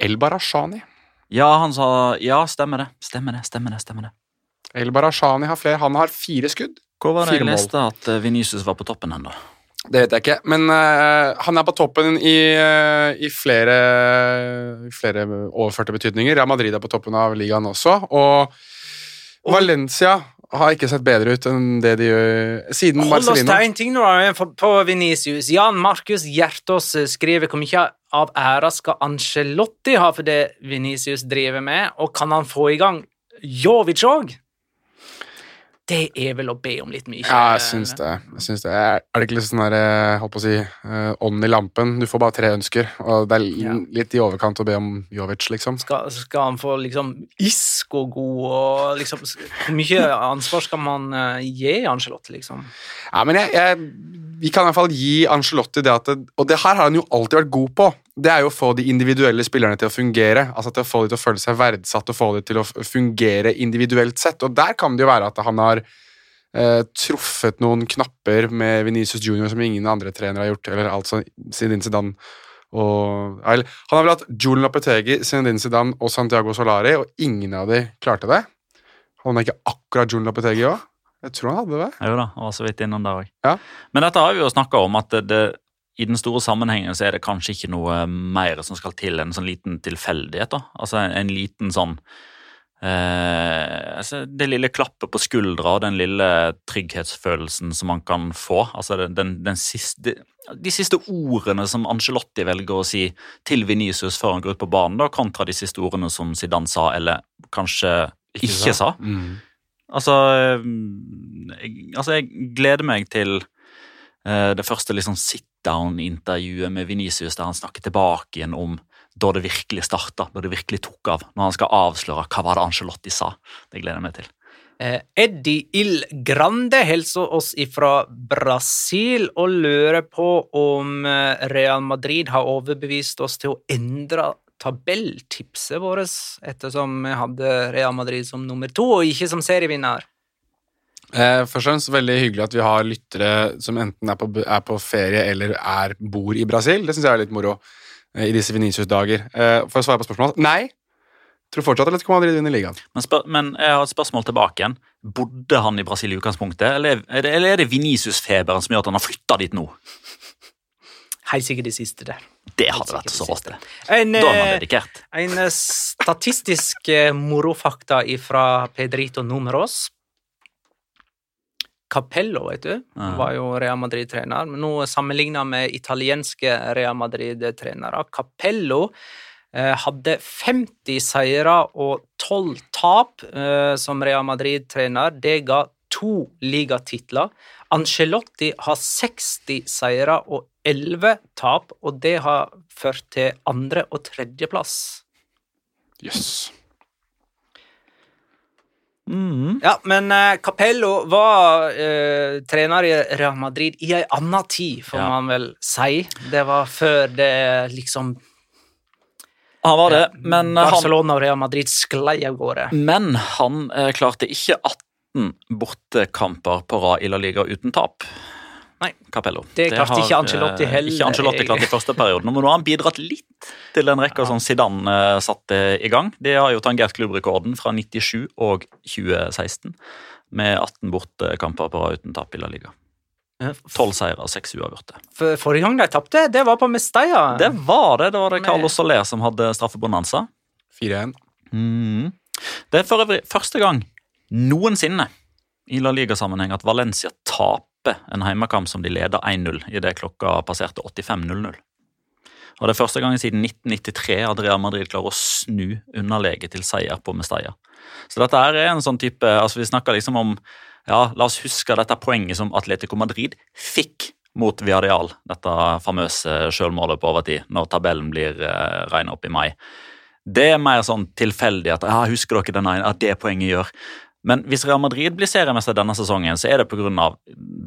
El Barashani. Ja, han sa Ja, stemmer det. Stemmer det, stemmer det. stemmer det. El Barashani har flere. Han har fire skudd. Hvor var det jeg leste at eh, Vinicius var på toppen da? Det vet jeg ikke, men uh, han er på toppen i, uh, i flere, flere overførte betydninger. Real Madrid er på toppen av ligaen også, og Valencia har ikke sett bedre ut enn det de gjør siden Hold oss til en ting nå, på Venicius. Jan Markus Hjertås skriver hvor mye av æra skal Ancelotti ha for det Venicius driver med, og kan han få i gang Jovic òg? Det er vel å be om litt mye. Ja, jeg syns det. Jeg syns det. Er det ikke litt sånn der, eh, holdt på å si, eh, ånd i lampen? Du får bare tre ønsker, og det er Ja. litt i overkant å be om Jovic, liksom. Skal, skal han få liksom og god, og liksom Hvor mye ansvar skal man eh, gi Angelotti, liksom? Ja, men jeg, jeg, vi kan i hvert fall gi Angelotti det at Og det her har han jo alltid vært god på. Det er jo å få de individuelle spillerne til å fungere. altså Til å få de til å føle seg verdsatt og få de til å fungere individuelt sett. Og der kan det jo være at han har eh, truffet noen knapper med Venezia Junior som ingen andre trenere har gjort. eller altså Zinedine Zidane og eller, Han har vel hatt Julen Lopetegi, Zinedine Zidane og Santiago Solari, og ingen av de klarte det. Hadde han ikke akkurat Julen Lopetegi òg? Jeg tror han hadde det. Jo da, han var så vidt innom det òg. Ja. Men dette har vi jo snakka om, at det, i den store sammenhengen så er det kanskje ikke noe mer som skal til enn en sånn liten tilfeldighet. da. Altså en, en liten sånn eh, altså Det lille klappet på skuldra og den lille trygghetsfølelsen som man kan få. altså den, den, siste, De siste ordene som Angelotti velger å si til Venicius før han går ut på banen, da, kontra de siste ordene som Zidane sa, eller kanskje ikke, sa. Altså, eh, jeg, altså, jeg gleder meg til eh, det første liksom sit down-intervjuet med Venicius, der han snakker tilbake igjen om da det virkelig starta, da det virkelig tok av. Når han skal avsløre hva var det Angelotti sa. Det gleder jeg meg til. Eh, Eddie Il Grande hilser oss fra Brasil og lurer på om eh, Real Madrid har overbevist oss til å endre tabelltipset vårt, ettersom vi hadde Real Madrid som nummer to og ikke som serievinner. Eh, først og fremst veldig hyggelig at vi har lyttere som enten er på, er på ferie eller er, bor i Brasil. Det syns jeg er litt moro eh, i disse Venicius-dager. Eh, for å svare på spørsmålet nei. Tror fortsatt Atletico Madrid vinner ligaen. Men, spør, men jeg har et spørsmål tilbake igjen. Bodde han i Brasil i utgangspunktet, eller er det, eller er det Venicius-feberen som gjør at han har flytta dit nå? Helt sikkert det siste der. Det hadde vært så rått. det. En, Da er man eh, dedikert. En eh, statistisk eh, morofakta fra Pedrito Numeros. Capello, vet du, Ja. var jo Real Madrid-trener. Men nå sammenligna med italienske Real Madrid-trenere. Capello eh, hadde 50 seire og 12 tap eh, som Real Madrid-trener. Det ga to ligatitler. Ancelotti har 60 seire og 11 tap, og det har ført til andre- og tredjeplass. Jøss. Mm. Ja, men uh, Capello var uh, trener i Real Madrid i ei anna tid, får Ja. man vel si. Det var før det liksom Han var det, men han, Barcelona og Real Madrid sklei av gårde. men han eh, klarte ikke 18 bortekamper på rad i La Liga uten tap. Nei. Capello. Det klarte ikke Ancelotti eh, heller, Ikke Ancelotti klart i første perioden, men nå har han bidratt litt til den rekka som Zidane eh, satte i gang. De har jo tangert klubbrekorden fra 97 og 2016 med 18 bortekamper på rad uten tap i La Liga. Tolv 12 seire og 6 uavgjorte. For forrige gang de tapte, det var på Mestalla. Det var det. Det var det Carlo Carlos Soler som hadde straffebonanza. 4-1. Mm. Det er for øvrig første gang noensinne i La Liga-sammenheng at Valencia taper en heimekamp som de leder 1-0 idet klokka passerte 85.00. Og Det er første gang siden 1993 at Real Madrid klarer å snu underleget til seier på Mestalla. Så dette er en sånn type altså Vi snakker liksom om ja, La oss huske dette poenget som Atletico Madrid fikk mot Viadial. Dette famøse sjølmålet på overtid, når tabellen blir eh, regna opp i mai. Det er mer sånn tilfeldig at ja, husker dere den ene, at det poenget gjør. Men hvis Real Madrid blir seriemester denne sesongen, så er det pga.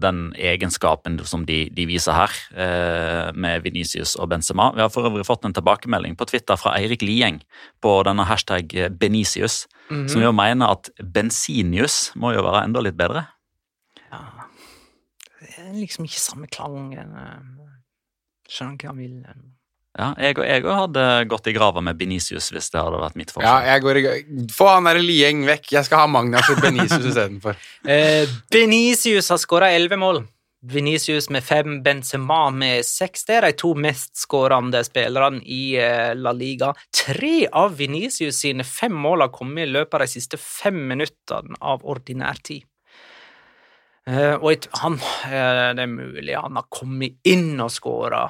den egenskapen som de, de viser her, eh, med Venicius og Benzema. Vi har for øvrig fått en tilbakemelding på Twitter fra Eirik Lieng på denne hashtag Benicius, Mhm. som jo mener at Bensinius må jo være enda litt bedre. Ja Det er liksom ikke samme klang. Skjønner Skjønner hva han vil. Ja, jeg og jeg hadde gått i grava med Benicius hvis det hadde vært mitt Ja, jeg går i. Få han der Lieng vekk. Jeg skal ha Magnas og Benicius istedenfor. Eh, Benicius har skåra elleve mål. Venicius med fem, Benzema med seks. Det er de to mest skårende spillerne i eh, La Liga. Tre av Venicius sine fem mål har kommet i løpet av de siste fem minuttene av ordinær tid. Eh, og han, eh, det er mulig han har kommet inn og skåra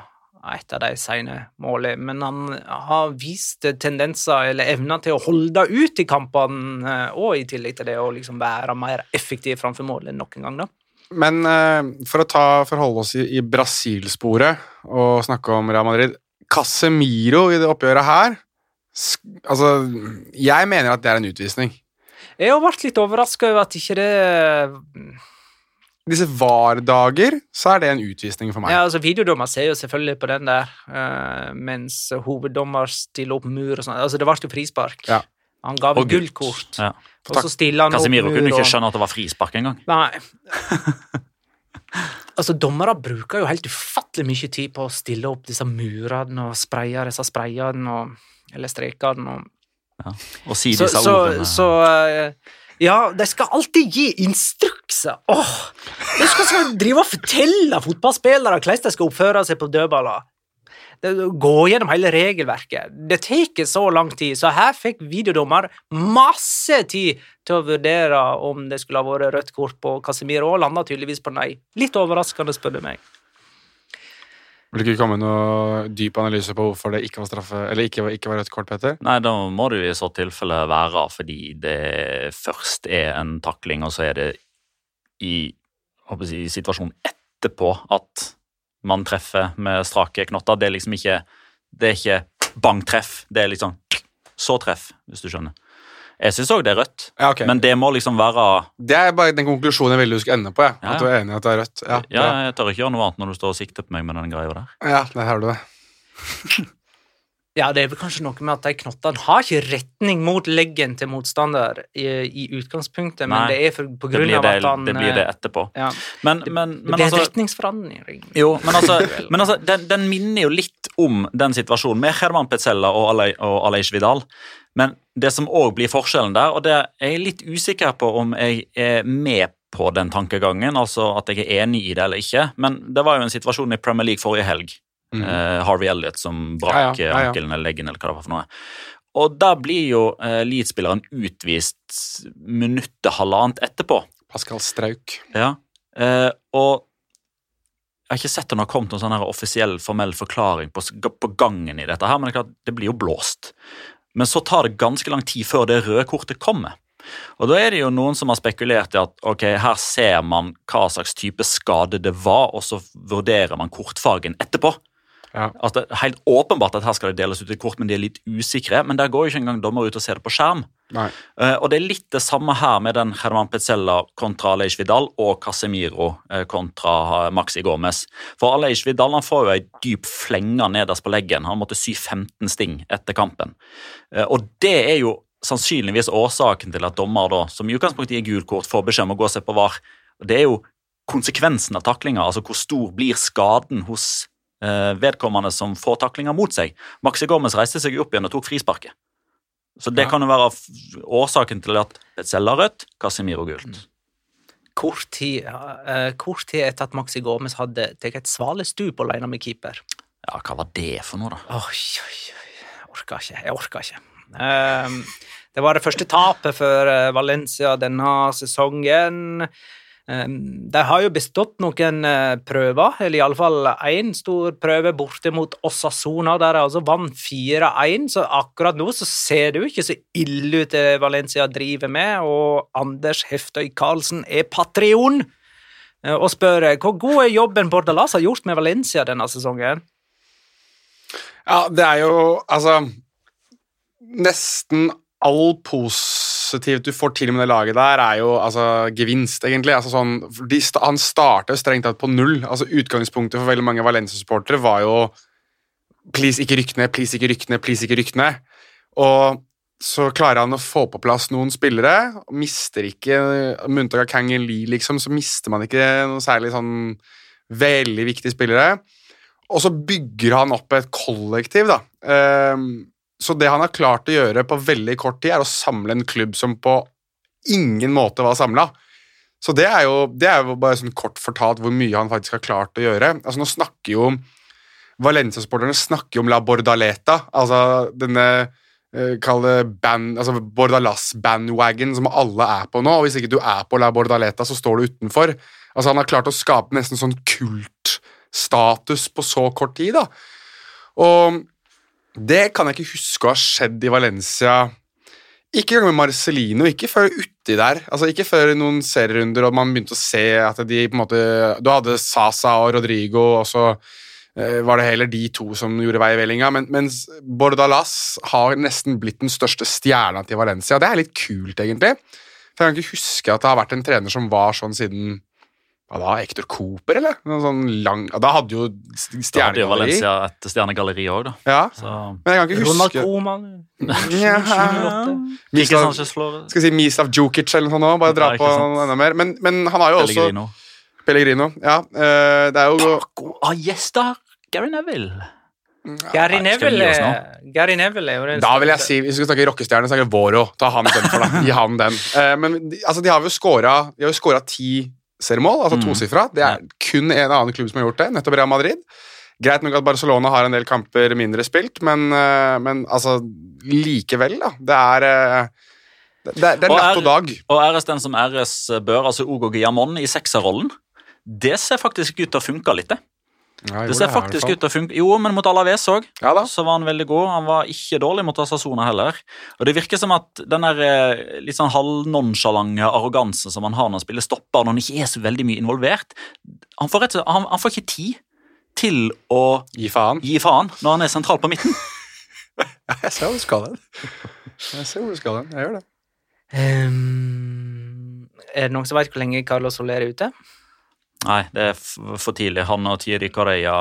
et av de sene målene, men han har vist tendenser eller evner til å holde ut i kampene, eh, og i tillegg til det å liksom være mer effektiv framfor mål enn noen gang. da. Men eh, for å ta, forholde oss i, i Brasil-sporet og snakke om Real Madrid Casemiro i det oppgjøret her Altså, jeg mener at det er en utvisning. Jeg har vært litt overraska over at ikke det disse VAR-dager, så er det en utvisning for meg. Ja, altså Videodommer ser jo selvfølgelig på den der, uh, mens hoveddommer stiller opp mur og sånn. Altså, det ble jo frispark. Ja. Han ga vel gult. gullkort, Ja. og så stiller han Casemiro opp kunne ikke og skjønne at det var frispark engang. Nei. altså, dommere bruker jo helt ufattelig mye tid på å stille opp disse murene og spraye disse sprayene og Eller strekene og Og si disse så, ordene. så eh, Ja, de skal alltid gi instrukser! Åh! De skal, drive og fortelle fotballspillere hvordan de skal oppføre seg på dødballer. Gå gjennom hele regelverket. Det tar så lang tid, så her fikk videodommer masse tid til å vurdere om det skulle ha vært rødt kort på Casemiro, og landa tydeligvis på nei. Litt overraskende, spør du meg. Vil du ikke komme med noe dyp analyse på hvorfor det ikke var straffe, eller ikke, ikke var rødt kort, Petter? Nei, da må det jo i så tilfelle være fordi det først er en takling, og så er det i, si, i situasjonen etterpå at man treffer med strake knotter. Det er liksom ikke Det er ikke bang-treff. Det er liksom så treff, hvis du skjønner. Jeg syns òg det er rødt, Ja, okay. men det må liksom være det er bare den konklusjonen jeg ville du skulle ende på. Ja. Ja, At du er enig i at det er rødt. Ja, Ja, jeg tør ikke gjøre noe annet når du står og sikter på meg med den greia der. ja der har du det. Ja, det er vel kanskje noe med at de knottene har ikke retning mot leggen til motstander i, i utgangspunktet, men Nei, det er for, på Det grunn av at han det, blir det eh, etterpå. Ja, Men, men, det men blir altså retningsforandring. Jo, men altså, men altså den, den minner jo litt om den situasjonen med Herman Petzella og, Ale, og Aleix Vidal. Men det som òg blir forskjellen der, og det er jeg litt usikker på om jeg er med på den tankegangen, altså at jeg er enig i det eller ikke, men det var jo en situasjon i Premier League forrige helg. Eh, Harvey Elliot som brakk. Ja, ja, ja, ankelen eller leggen eller hva det var for noe. Og da blir jo uh, Leeds-spilleren utvist minuttet halvannet etterpå. Pascal Strauk. Ja, uh, og jeg har ikke sett når det har kommet noen sånn her offisiell, formell forklaring på, på gangen i dette her, men det, klart, det blir jo blåst. Men så tar det ganske lang tid før det røde kortet kommer. Og da er det jo noen som har spekulert i at ok, her ser man hva slags type skade det var, og så vurderer man kortfargen etterpå. Ja. At det er helt åpenbart at her skal det deles ut et kort, men de er litt usikre. Men der går jo ikke engang dommer ut og ser det på skjerm. Eh, og det er litt det samme her med den Herman Petzella kontra Aleix Vidal og Casemiro eh, kontra eh, Maxi Gomez. For Aleix Vidal han får jo ei dyp flenge nederst på leggen. Han måtte sy 15 sting etter kampen. Uh, og det er jo sannsynligvis årsaken til at dommer, da, som i utgangspunktet gir gult kort, får beskjed om å gå og se på VAR. Det er jo konsekvensen av taklinga, altså hvor stor blir skaden hos vedkommende som får taklinga mot seg. Maxi Gomez reiste seg opp igjen og tok frisparket. Så det Ja. kan jo være årsaken til at Petzella rødt, Casemiro gult. Kort tid, uh, kort tid etter at Maxi Gomez hadde tatt et svalestup alene med keeper. Ja, hva var det for noe, da? Oi, oi, oi. Jeg orker ikke. Jeg orka ikke. Um, det var det første tapet for eh, Valencia denne sesongen. Ehm, de har jo bestått noen eh, prøver, eller iallfall én stor prøve borte mot Osasona, der de altså vant 4-1. Så akkurat nå så ser det jo ikke så ille ut det Valencia driver med, og Anders Heftøy Karlsen er patrion. Eh, Og spør eh, hvor god er jobben Bordalas har gjort med Valencia denne sesongen? Ja, det er jo altså Nesten all positivt du får til med det laget der, er jo altså gevinst, egentlig. Altså sånn, de, han starter strengt tatt på null. Altså Utgangspunktet for veldig mange Valencia-supportere var jo Please, ikke rykk ned, please, ikke rykk ned, please, ikke rykk ned. Og så klarer han å få på plass noen spillere. Mister ikke Med unntak av Kang Lee, liksom, så mister man ikke noe særlig sånn veldig viktige spillere. Og så bygger han opp et kollektiv, da. Ehm, så det han har klart å gjøre på veldig kort tid, er å samle en klubb som på ingen måte var samla. Så det er, jo, det er jo bare sånn kort fortalt hvor mye han faktisk har klart å gjøre. Altså Nå snakker jo Valencia-sporterne snakker jo om La Bordaleta, altså denne eh, Kall band, altså Bordalas-bandwagon som alle er på nå. og Hvis ikke du er på La Bordaleta, så står du utenfor. Altså Han har klart å skape nesten sånn kultstatus på så kort tid. da. Og det kan jeg ikke huske å ha skjedd i Valencia. Ikke engang med Marcelino, ikke før uti der. Altså Ikke før noen serierunder og man begynte å se at de på en måte Du hadde Sasa og Rodrigo, og så eh, var det heller de to som gjorde vei i vellinga. Men, mens Bordalas har nesten blitt den største stjerna til Valencia. Det er litt kult, egentlig. For jeg kan ikke huske at det har vært en trener som var sånn siden Hva da? Hector Cooper, eller? Noen sånn lang Da hadde jo Da hadde jo Stjernegalleri. Valencia et stjernegalleri òg, da. Ja, Så men jeg kan ikke Ronald huske Sanchez Flores. skal jeg si Mislav Djukic eller noe sånt nå, bare dra på sant. enda mer. Men, men han har jo også Pellegrino. Pellegrino. Ja, eh, det er jo Paco ah, yes, da. Gary Neville. Gary Neville, Gary Neville er jo den Da vil jeg si, Hvis vi skal snakke rockestjerne, så er det Voro. Ta han den for deg. Gi han den. Eh, men altså, De har jo scora ti seriemål, altså Mm. tosifra. Det er kun en annen klubb som har gjort det, nettopp Real Madrid. Greit nok at Barcelona har en del kamper mindre spilt, men, eh, men altså likevel, da. Det er eh, Det, er, det er Og natt er- og dag. Og æres den som æres bør, altså Ogo Giamon i sekserrollen. Det ser faktisk ut til å funke litt, det. Ja, Det ser faktisk ut til å funke Jo, men mot Alaves òg, Ja så var han veldig god. Han var ikke dårlig mot Asasona heller. Og det virker som at den der eh, litt sånn halvnonsjalante arrogansen som han har når han spiller stopper, når han ikke er så veldig mye involvert Han får, rett han, han får ikke tid til å Gi faen. gi faen når han er sentral på midten. Jeg ser hvor du skal hen. Jeg ser hvor du skal hen. Jeg gjør det. Um, er det noen som vet hvor lenge Carlos Soler er ute? Nei, det er for tidlig. Han og Thierry Correia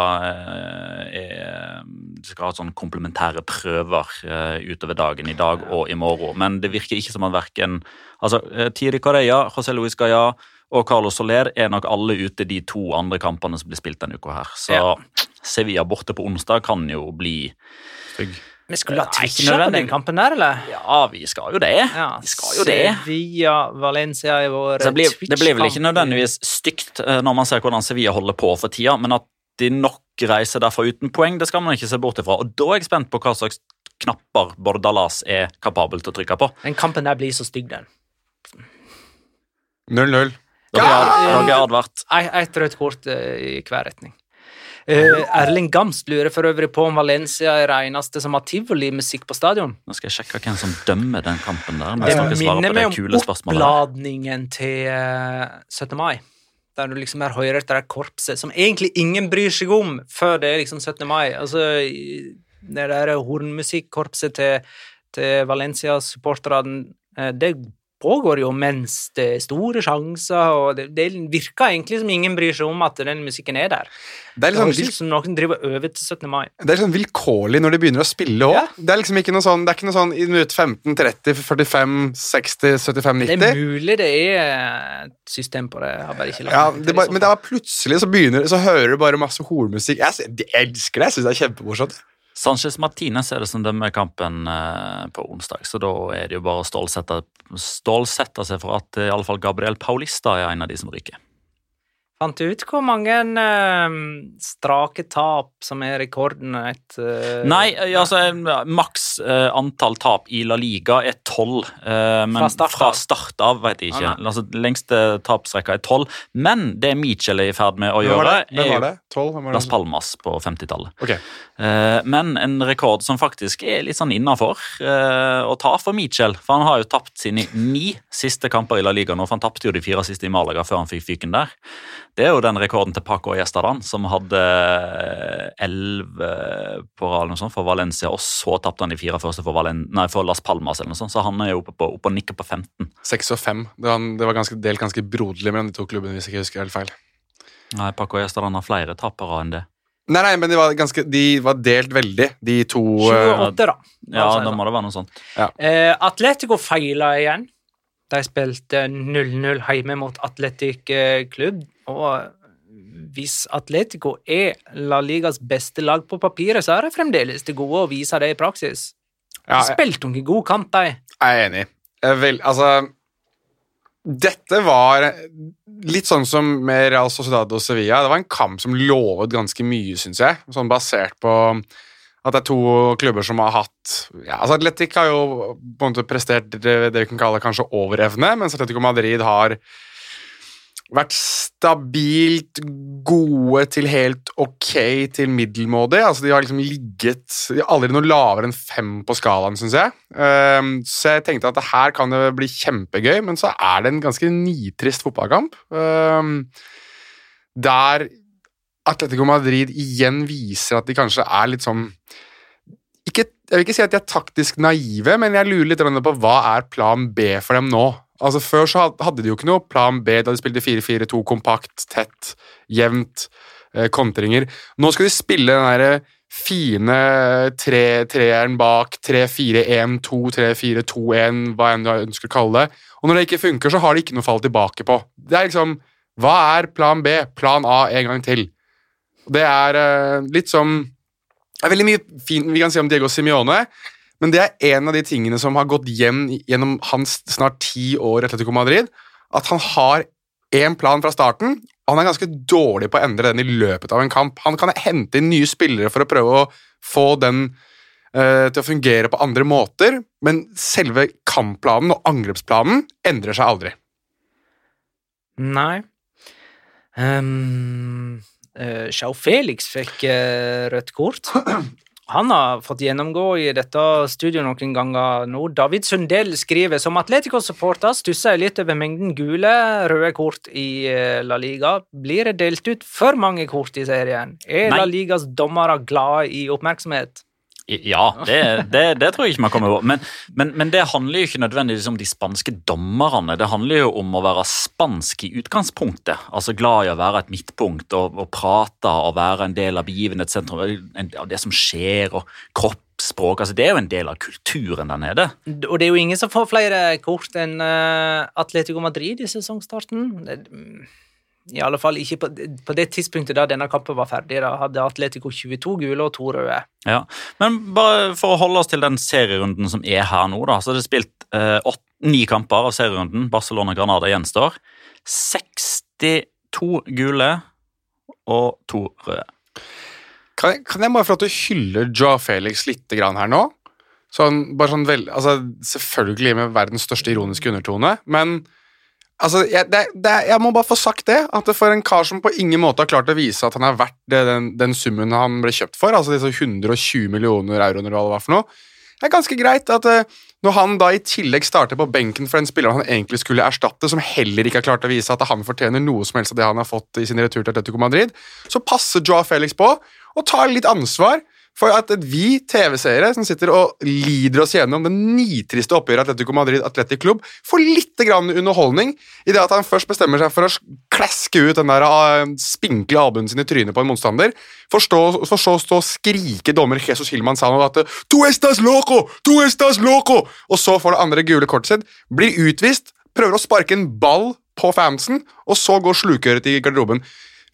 eh, skal ha sånn komplementære prøver eh, utover dagen i dag og i morgen. Men det virker ikke som at verken altså, eh, Thierry Correia, José Luis Gaya og Carlos Soler er nok alle ute de to andre kampene som blir spilt denne uka her. Så Ja. Sevilla borte på onsdag kan jo bli Vi skulle ha twitcha på den kampen der, eller? Ja, vi skal jo det. Ja, vi skal jo det. Sevilla, Valencia i vår Så det, blir, det blir vel ikke nødvendigvis stygt eh, når man ser hvordan Sevilla holder på for tida, men at de nok reiser derfra uten poeng, det skal man ikke se bort ifra. Og da er jeg spent på hva slags knapper Bordalas er kapabel til å trykke på. Den kampen der blir så stygg, den. 0-0. Da har jeg advart. Ett rødt kort eh, i hver retning. Eh, Erling Gamst lurer for øvrig på om Valencia er det eneste som har tivolimusikk på stadion. Nå skal jeg sjekke hvem som dømmer den kampen der. Det minner meg om oppladningen til eh, 17. mai. Der du liksom er hører etter det korpset som egentlig ingen bryr seg om før det er liksom 17. mai. Altså, det der hornmusikkorpset til, til Valencia-supporterne, eh, det pågår jo mens det er store sjanser, og det, det virker egentlig som ingen bryr seg om at den musikken er der. Det er Det liksom høres ut som noen driver over til 17. mai. Det er liksom vilkårlig når de begynner å spille òg. Ja. Det er liksom ikke noe sånn, det er ikke noe sånn i minutt 15, 30, 45, 60, 75, 90. Det er mulig det er et system på det. Jeg har bare ikke lagt Ja, det bare, men det er plutselig så begynner Så hører du bare masse hormusikk. Jeg, jeg elsker det. Jeg syns det er kjempemorsomt. Sanchez Martinez er det som dømmer kampen eh, på onsdag, så da er det jo bare å stålsette, stålsette seg for at eh, i alle fall Gabriel Paulista er en av de som ryker. Fant du ut hvor mange eh, strake tap som er rekorden et eh, Nei, eh, altså maks eh, antall tap i La Liga er tolv. eh, men Fra start av. fra start av vet jeg ikke. Ah, altså, lengste tapsrekka er tolv. Men det Mitchell er i ferd med å Hvem gjøre, det? Hvem er var det? 12? Hvem var Las? Palmas på 50-tallet. Okay. Eh, men en rekord som faktisk er litt sånn innafor å ta for Mitchell. For han har jo tapt sine ni siste kamper i La Liga nå, for han tapte jo de fire siste i Malaga før han fikk fyken der. Det er jo den rekorden til Paco Gjestadan, som hadde elleve på rad for Valencia, og så tapte han de fire første for, Valen nei, for Las Palmas, eller noe sånt, så han er jo oppe, på, oppe og nikker på 15. 6 og 5. Det var, det var ganske, delt ganske broderlig mellom de to klubbene, hvis jeg ikke husker helt feil. Nei, Paco Gjestadan har flere tapere enn det. Nei, nei, men de var, ganske, de var delt veldig, de to eh, 28, da. Ja, da må det være noe sånt. Eh, Atletico feila igjen. De spilte 0-0 hjemme mot Atletic eh, klubb. Og hvis Atletico er La Ligas beste lag på papiret, så er de fremdeles til gode å vise det i praksis. ja, De spilte noen god kamp, de. Jeg er enig. Jeg vil, altså Dette var litt sånn som med Real Sociedad og Sevilla. Det var en kamp som lovet ganske mye, syns jeg. Sånn basert på at det er to klubber som har hatt ja, altså Atletic har jo på en måte prestert det, vi kan kalle kanskje overevne, mens Atletico Madrid har vært stabilt gode til helt ok til middelmådig. Altså, de har liksom ligget de har aldri noe lavere enn fem på skalaen, syns jeg. Um, så jeg tenkte at det her kan det bli kjempegøy, men så er det en ganske nitrist fotballkamp. Um, der Atletico Madrid igjen viser at de kanskje er litt sånn ikke, Jeg vil ikke si at de er taktisk naive, men jeg lurer litt på hva er plan B for dem nå. Altså Før så hadde de jo ikke noe plan B da de spilte 4-4-2 kompakt, tett, jevnt, eh, kontringer. Nå skal de spille den derre fine tre- treeren bak 3-4-1-2, 3-4-2-1, hva enn du ønsker å kalle det. Og når det ikke funker, så har de ikke noe å falle tilbake på. Det er liksom Hva er plan B? Plan A en gang til. Det er uh, litt som Det er veldig mye fint vi kan si om Diego Simione, men det er en av de tingene som har gått hjem gjennom hans snart ti år i Atletico Madrid. At han har én plan fra starten, han er ganske dårlig på å endre den i løpet av en kamp. Han kan hente inn nye spillere for å prøve å få den uh, til å fungere på andre måter, men selve kampplanen og angrepsplanen endrer seg aldri. Nei. Um, uh, Sjau Felix fikk uh, rødt kort. Han har fått gjennomgå i dette studioet noen ganger nå. David Sundell skriver som Atletico-supporter stusser jeg litt over mengden gule røde kort i eh, La Liga. Blir det delt ut for mange kort i serien? Er Nei. La Ligas dommere glad i oppmerksomhet? Ja, det, det, det tror jeg ikke man kommer over. Men, men, men det handler jo ikke nødvendigvis om de spanske dommerne. Det handler jo om å være spansk i utgangspunktet. Altså glad i å være et midtpunkt og, og prate og være en del av begivenhetssentrum. Det som skjer, og kroppsspråk. Altså, det er jo en del av kulturen der nede. Og det er jo ingen som får flere kort enn eh, Atletico Madrid i sesongstarten. I alle fall ikke på, på det tidspunktet da denne kampen var ferdig. Da hadde Atletico 22 gule og to røde. Ja, Men bare for å holde oss til den serierunden som er her nå, da. Så er det spilt eh, åt, ni kamper av serierunden. Barcelona-Granada gjenstår. 62 gule og to røde. Kan jeg, kan jeg bare få lov til å hylle Joe Felix litt grann her nå? Sånn, bare sånn vel, altså, Selvfølgelig med verdens største ironiske undertone, men altså, jeg, det, det, jeg må bare få sagt det. At det for en kar som på ingen måte har klart å vise at han er verdt det, den, den summen han ble kjøpt for, altså disse 120 millioner euro, eller hva det var for noe, det er ganske greit at eh, når han da i tillegg starter på benken for en spiller han egentlig skulle erstatte, som heller ikke har klart å vise at han fortjener noe som helst av det han har fått i sin retur til Atletico Madrid, så passer Joao Felix på og tar litt ansvar for at vi TV-seere som sitter og lider oss gjennom den nitriste oppgjøret Atletico Madrid Atletic Club, får litt grann underholdning i det at han først bestemmer seg for å klaske ut den der ah, spinkle albuen sin i trynet på en motstander, for, så å stå og skrike dommer Jesus Hillman sa noe at «Tu estas loco! Tu estas loco!» og så får det andre gule kortet sitt, blir utvist, prøver å sparke en ball på fansen, og så går slukøret i garderoben.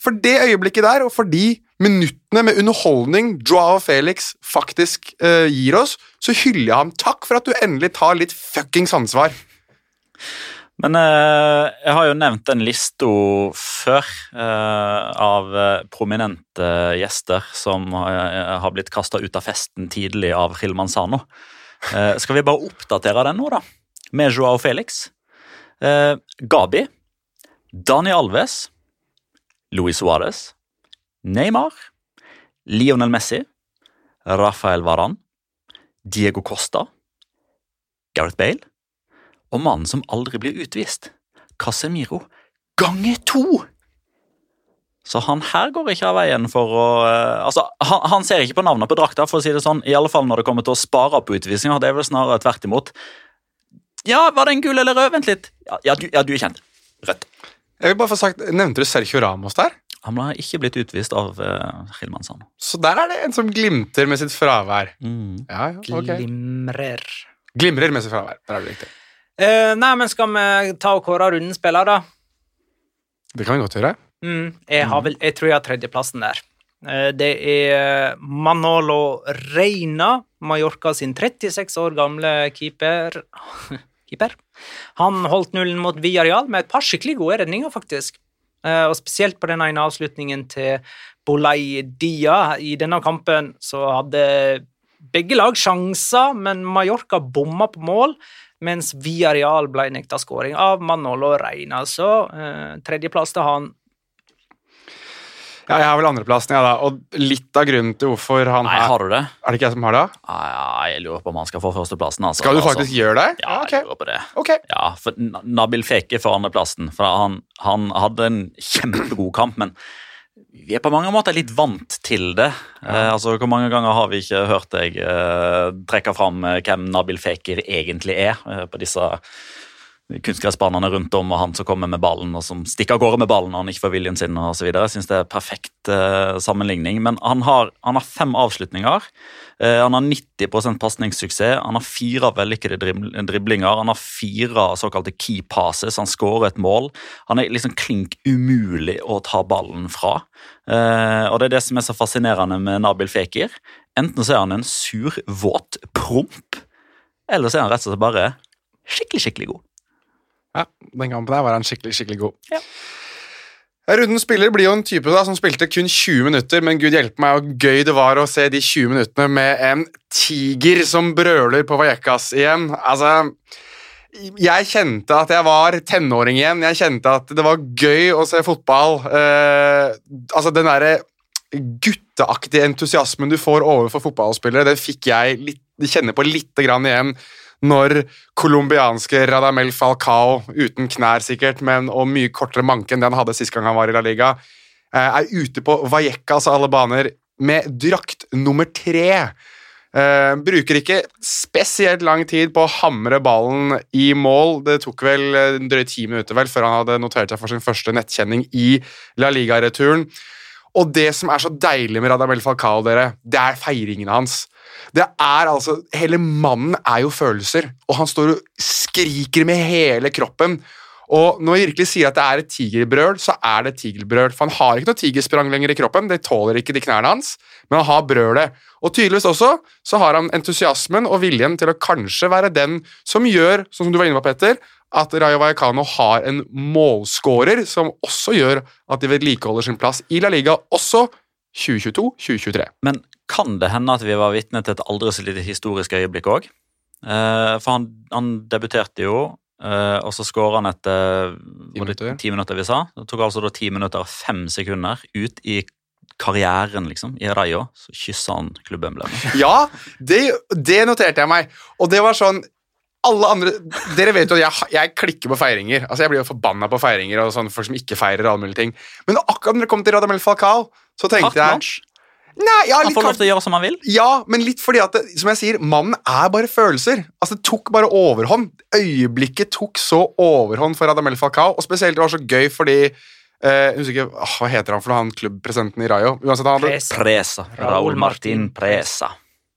For det øyeblikket der, og for de minuttene med underholdning Joao Felix faktisk uh, gir oss, så hyller jeg ham. Takk for at du endelig tar litt fuckings ansvar. Men eh, jeg har jo nevnt den lista før eh, av eh, prominente gjester som eh, har blitt kasta ut av festen tidlig av Ril Manzano. Eh, skal vi bare oppdatere den nå, da? Med Joao Felix. Gabi. Dani Alves. Luis Suárez. Neymar. Lionel Messi. Rafael Varan. Diego Costa. Gareth Bale. Og mannen som aldri blir utvist, Casemiro, ganger to! Så han her går ikke av veien for å eh, Altså, han, han ser ikke på navnet på drakta, for å si det sånn, i alle fall når det kommer til å spare på utvisninger. Det er vel snarere tvert imot. Ja, var det en gul eller rød? Vent litt. Ja, ja, du, ja, du er kjent. Rødt. Jeg vil bare få sagt, Nevnte du Sergio Ramos der? Han ble ikke blitt utvist av uh, Gilman Sand. Så der er det en som glimter med sitt fravær. Mm. Ja, ja, okay. Glimrer. Glimrer med sitt fravær. Der er det riktig. Uh, nei, men skal vi ta og kåre runden spiller, da? Det kan vi godt gjøre. Mm, jeg, har vel, jeg tror jeg har tredjeplassen der. Uh, Det er Manolo Reina, Mallorca sin 36 år gamle keeper. keeper. Han holdt nullen mot Villarreal med et par skikkelig gode redninger, faktisk. Eh, Og spesielt på den ene avslutningen til Bolaidia. I denne kampen så hadde begge lag sjanser, men Mallorca bomma på mål, mens Villarreal ble nekta skåring av Manolo Reina. Så eh, tredjeplass til han. Ja, Jeg har vel andreplassen, jeg, da. Og litt av grunnen til hvorfor han Nei, har du det? Er det ikke jeg som har det? Nei, ja, jeg lurer på om han skal få førsteplassen. Altså. Skal du Altså, faktisk gjøre det? Ja, ok. jeg lurer på det. Ok. Ja, for Nabil Feke får andreplassen. For han, han hadde en kjempegod kamp, men vi er på mange måter litt vant til det. Eh, altså, Hvor mange ganger har vi ikke hørt deg eh, trekke fram eh, hvem Nabil Feker egentlig er, eh, på disse kunstgressbanene rundt om, og han som kommer med ballen og som stikker av gårde med ballen når han ikke får viljen sin. videre. Jeg synes det er perfekt uh, sammenligning. Men han har, han har fem avslutninger. Uh, han har 90% pasningssuksess. Han har fire vellykkede driblinger. Han har fire såkalte key passes. Han skårer et mål. Han er liksom klink umulig å ta ballen fra. Uh, og Det er det som er så fascinerende med Nabil Fekir. Enten så er han en sur, våt promp, eller så er han rett og slett bare skikkelig, skikkelig god. Ja, den kampen der var han skikkelig, skikkelig god. Ja. Rundens spiller blir jo en type da, som spilte kun 20 minutter, men gud hjelpe meg hvor gøy det var å se de 20 minuttene med en tiger som brøler på Vallecas igjen. Altså, jeg kjente at jeg var tenåring igjen. Jeg kjente at det var gøy å se fotball. Eh, altså, den derre gutteaktige entusiasmen du får overfor fotballspillere, det fikk jeg litt, kjenne på lite grann igjen når colombianske Radamel Falcao, uten knær sikkert, men og mye kortere manke enn det han hadde sist gang han var i La Liga, eh, er ute på Vallecas alle baner med drakt nummer tre. Uh, bruker ikke spesielt lang tid på å hamre ballen i mål. Det tok vel en drøye ti minutter vel, før han hadde notert seg for sin første nettkjenning i La Liga-returen. Og det som er så deilig med Radamel Falcao, dere, det er feiringene hans. Det er altså, Hele mannen er jo følelser, og han står og skriker med hele kroppen. Og når jeg virkelig sier at det er et tigerbrøl, så er det et tigerbrøl. For han har ikke noe tigersprang lenger i kroppen, det tåler ikke de knærne hans, men han har brølet. Og tydeligvis også så har han entusiasmen og viljen til å kanskje være den som gjør, sånn som du var inne på, Petter, at Rayo Vallecano har en målskårer som også gjør at de vedlikeholder sin plass i La Liga også 2022-2023. Men kan det hende at vi var vitne til et aldri så lite historisk øyeblikk òg? Eh, for han, han, debuterte jo, eh, og så skåra han etter ti minutter. ti minutter vi sa. Det tok altså da ti minutter og fem sekunder ut i karrieren, liksom, i Rayo. Så kyssa han klubbemblemet. Ja, det, det noterte jeg meg. Og det var sånn alle andre Dere vet jo at jeg, jeg, klikker på feiringer. Altså Jeg blir jo forbanna på feiringer og sånn folk som ikke feirer alle mulige ting. Men akkurat når det kom til Radamel Falcao, så tenkte jeg Nei, ja, han får lov til å gjøre som han vil? Ja, men litt fordi at, det, som jeg sier, mannen er bare følelser. Altså Det tok bare overhånd. Øyeblikket tok så overhånd for Radamel Falcao, og spesielt det var så gøy fordi Uh, husker, oh, hva heter han for noe, han klubbpresidenten i Rayo? Uansett, han hadde... Presa. Raúl Martin Presa.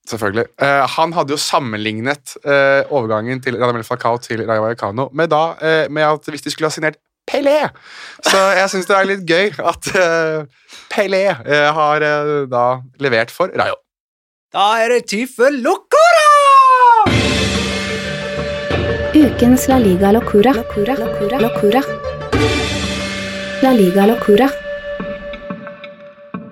Selvfølgelig. Uh, han hadde jo sammenlignet uh, overgangen til Radamel Falcao til Rayo Vallecano med, da, uh, med at hvis de skulle ha signert Pelé. Så jeg syns det er litt gøy at Pelé har da levert for Rayo. Da er det tid for Locora! Ukens La Liga Locura. Locura. Locura. Locura. La Liga Locura.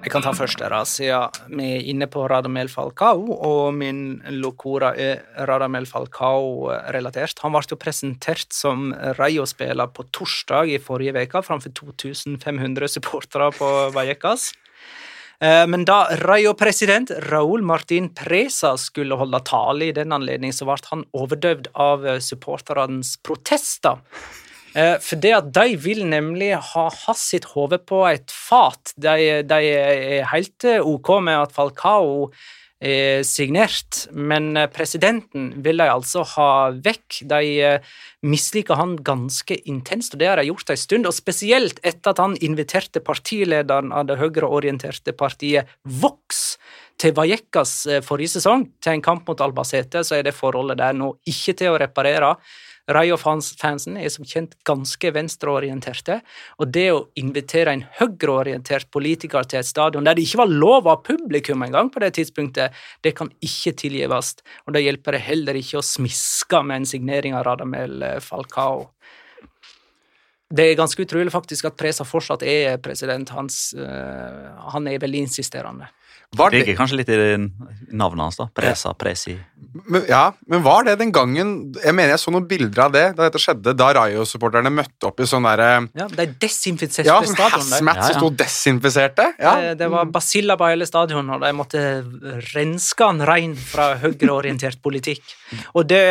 Jeg kan ta først der, siden vi er inne på Radamel Falcao, og min locora er Radamel Falcao-relatert. Han ble jo presentert som Rayo-spiller på torsdag i forrige uke framfor 2500 supportere på Vallecas. Eh, men da Rayo-president Raúl Martin Presa skulle holde tale i den anledning, så ble han overdøvd av supporternes protester. Eh, for det at de vil nemlig ha hans sitt hode på et fat. De, de, er helt eh, ok med at Falcao er signert, men eh, presidenten vil de altså ha vekk. De misliker han ganske intenst, og det har de gjort en stund. Og spesielt etter at han inviterte partilederen av det høyreorienterte partiet Vox til Vallecas forrige sesong, til en kamp mot Albacete, så er det forholdet der nå ikke til å reparere. Rayo-fansen er som kjent ganske venstreorienterte, og det å invitere en høyreorientert politiker til et stadion der det ikke var lov av publikum engang på det tidspunktet, det kan ikke tilgives, og da hjelper det heller ikke å smiske med en signering av Radamel Falcao. Det er ganske utrolig faktisk at Presa fortsatt er president. Hans, uh, han er veldig insisterende. Var det ligger kanskje litt i navnet hans, da. Presa, Presi. Men, ja, men var det den gangen Jeg mener jeg så noen bilder av det da dette skjedde, da Rayo-supporterne møtte opp i sånn derre Ja, de desinfiserte ja, sånn hazmat ja, ja. som sto desinfiserte. Ja. Det, det, var basilla på hele stadion, og de måtte renske han rein fra høyreorientert politikk. Og det,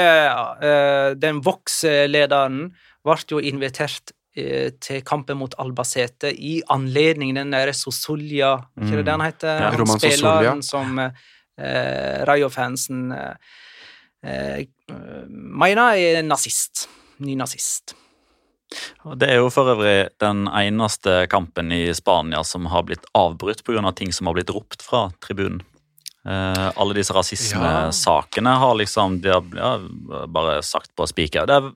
uh, den Vox-lederen ble jo invitert Eh, til kampen mot Albacete i anledning den der Sosulia Ikke det han den heter? Ja, Roman Spilleren som eh, Rayo-fansen eh, eh, mener er nazist. ny nazist. Og Det er jo for øvrig den eneste kampen i Spania som har blitt avbrutt pga. ting som har blitt ropt fra tribunen. Uh, alle disse rasismesakene har liksom De har ja, bare sagt på spiker. Det er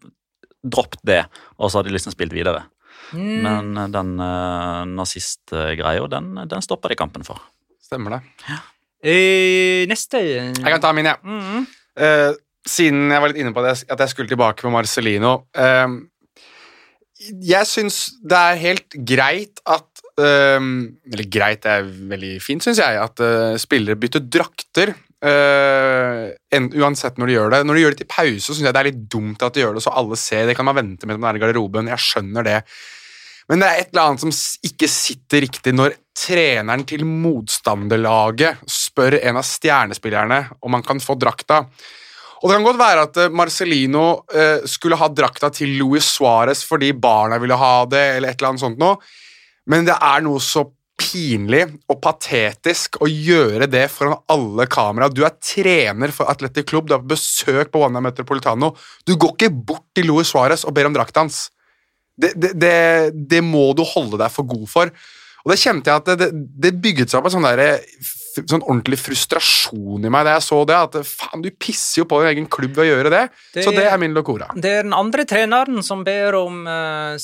Dropp det, og så har de liksom spilt videre. Mm. Men eh, den uh, nazistgreia, den, den stoppa de kampen for. Stemmer det. Eh, neste Jeg kan ta min, jeg. Mm. Eh, siden jeg var litt inne på det, at jeg skulle tilbake med Marcelino eh, Jeg syns det er helt greit at Eller greit, det er veldig fint, syns jeg, at spillere bytter drakter. Eh, en, uansett når de gjør det. Når de gjør det til pause, syns jeg det er litt dumt at de gjør det så alle ser. Det kan man vente med den der garderoben. Jeg skjønner det. Men det er et eller annet som ikke sitter riktig når treneren til motstanderlaget spør en av stjernespillerne om han kan få drakta. Og Det kan godt være at eh, Marcelino uh, skulle ha drakta til Luis Suárez fordi barna ville ha det, eller et eller annet sånt noe, men det er noe så pinlig og patetisk å gjøre det foran alle kamera. Du er trener for Atletic Club, du er på besøk på Wanda Metropolitano. Du går ikke bort til Luis Suárez og ber om drakta hans. Det, det, det, det må du holde deg for god for. Og det kjente jeg at det, bygget seg opp en sånn, der, sånn ordentlig frustrasjon i meg da jeg så det. At faen, du pisser jo på din egen klubb ved å gjøre det. Det- Så det er min locora. Det er den andre treneren som ber om uh,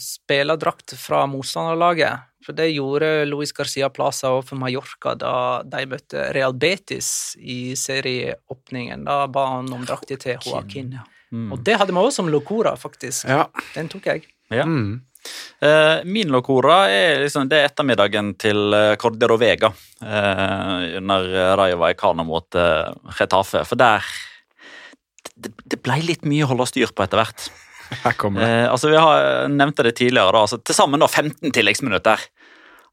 spillerdrakt fra motstanderlaget. For det gjorde Luis Garcia Plaza overfor Mallorca da de møtte Real Betis i serieåpningen. Da ba han om drakta til Joaquin. Mm. Og det hadde vi også som locora, faktisk. Ja. Den tok jeg. Ja. Mm. Eh, min locora er liksom, det er ettermiddagen til eh, Cordero Vega eh, under Rayo Vallecano mot uh, Retafe. For der det, det ble litt mye å holde styr på etter hvert. Her kommer det. Eh, altså Vi har nevnte det tidligere. da, altså Til sammen da 15 tilleggsminutter.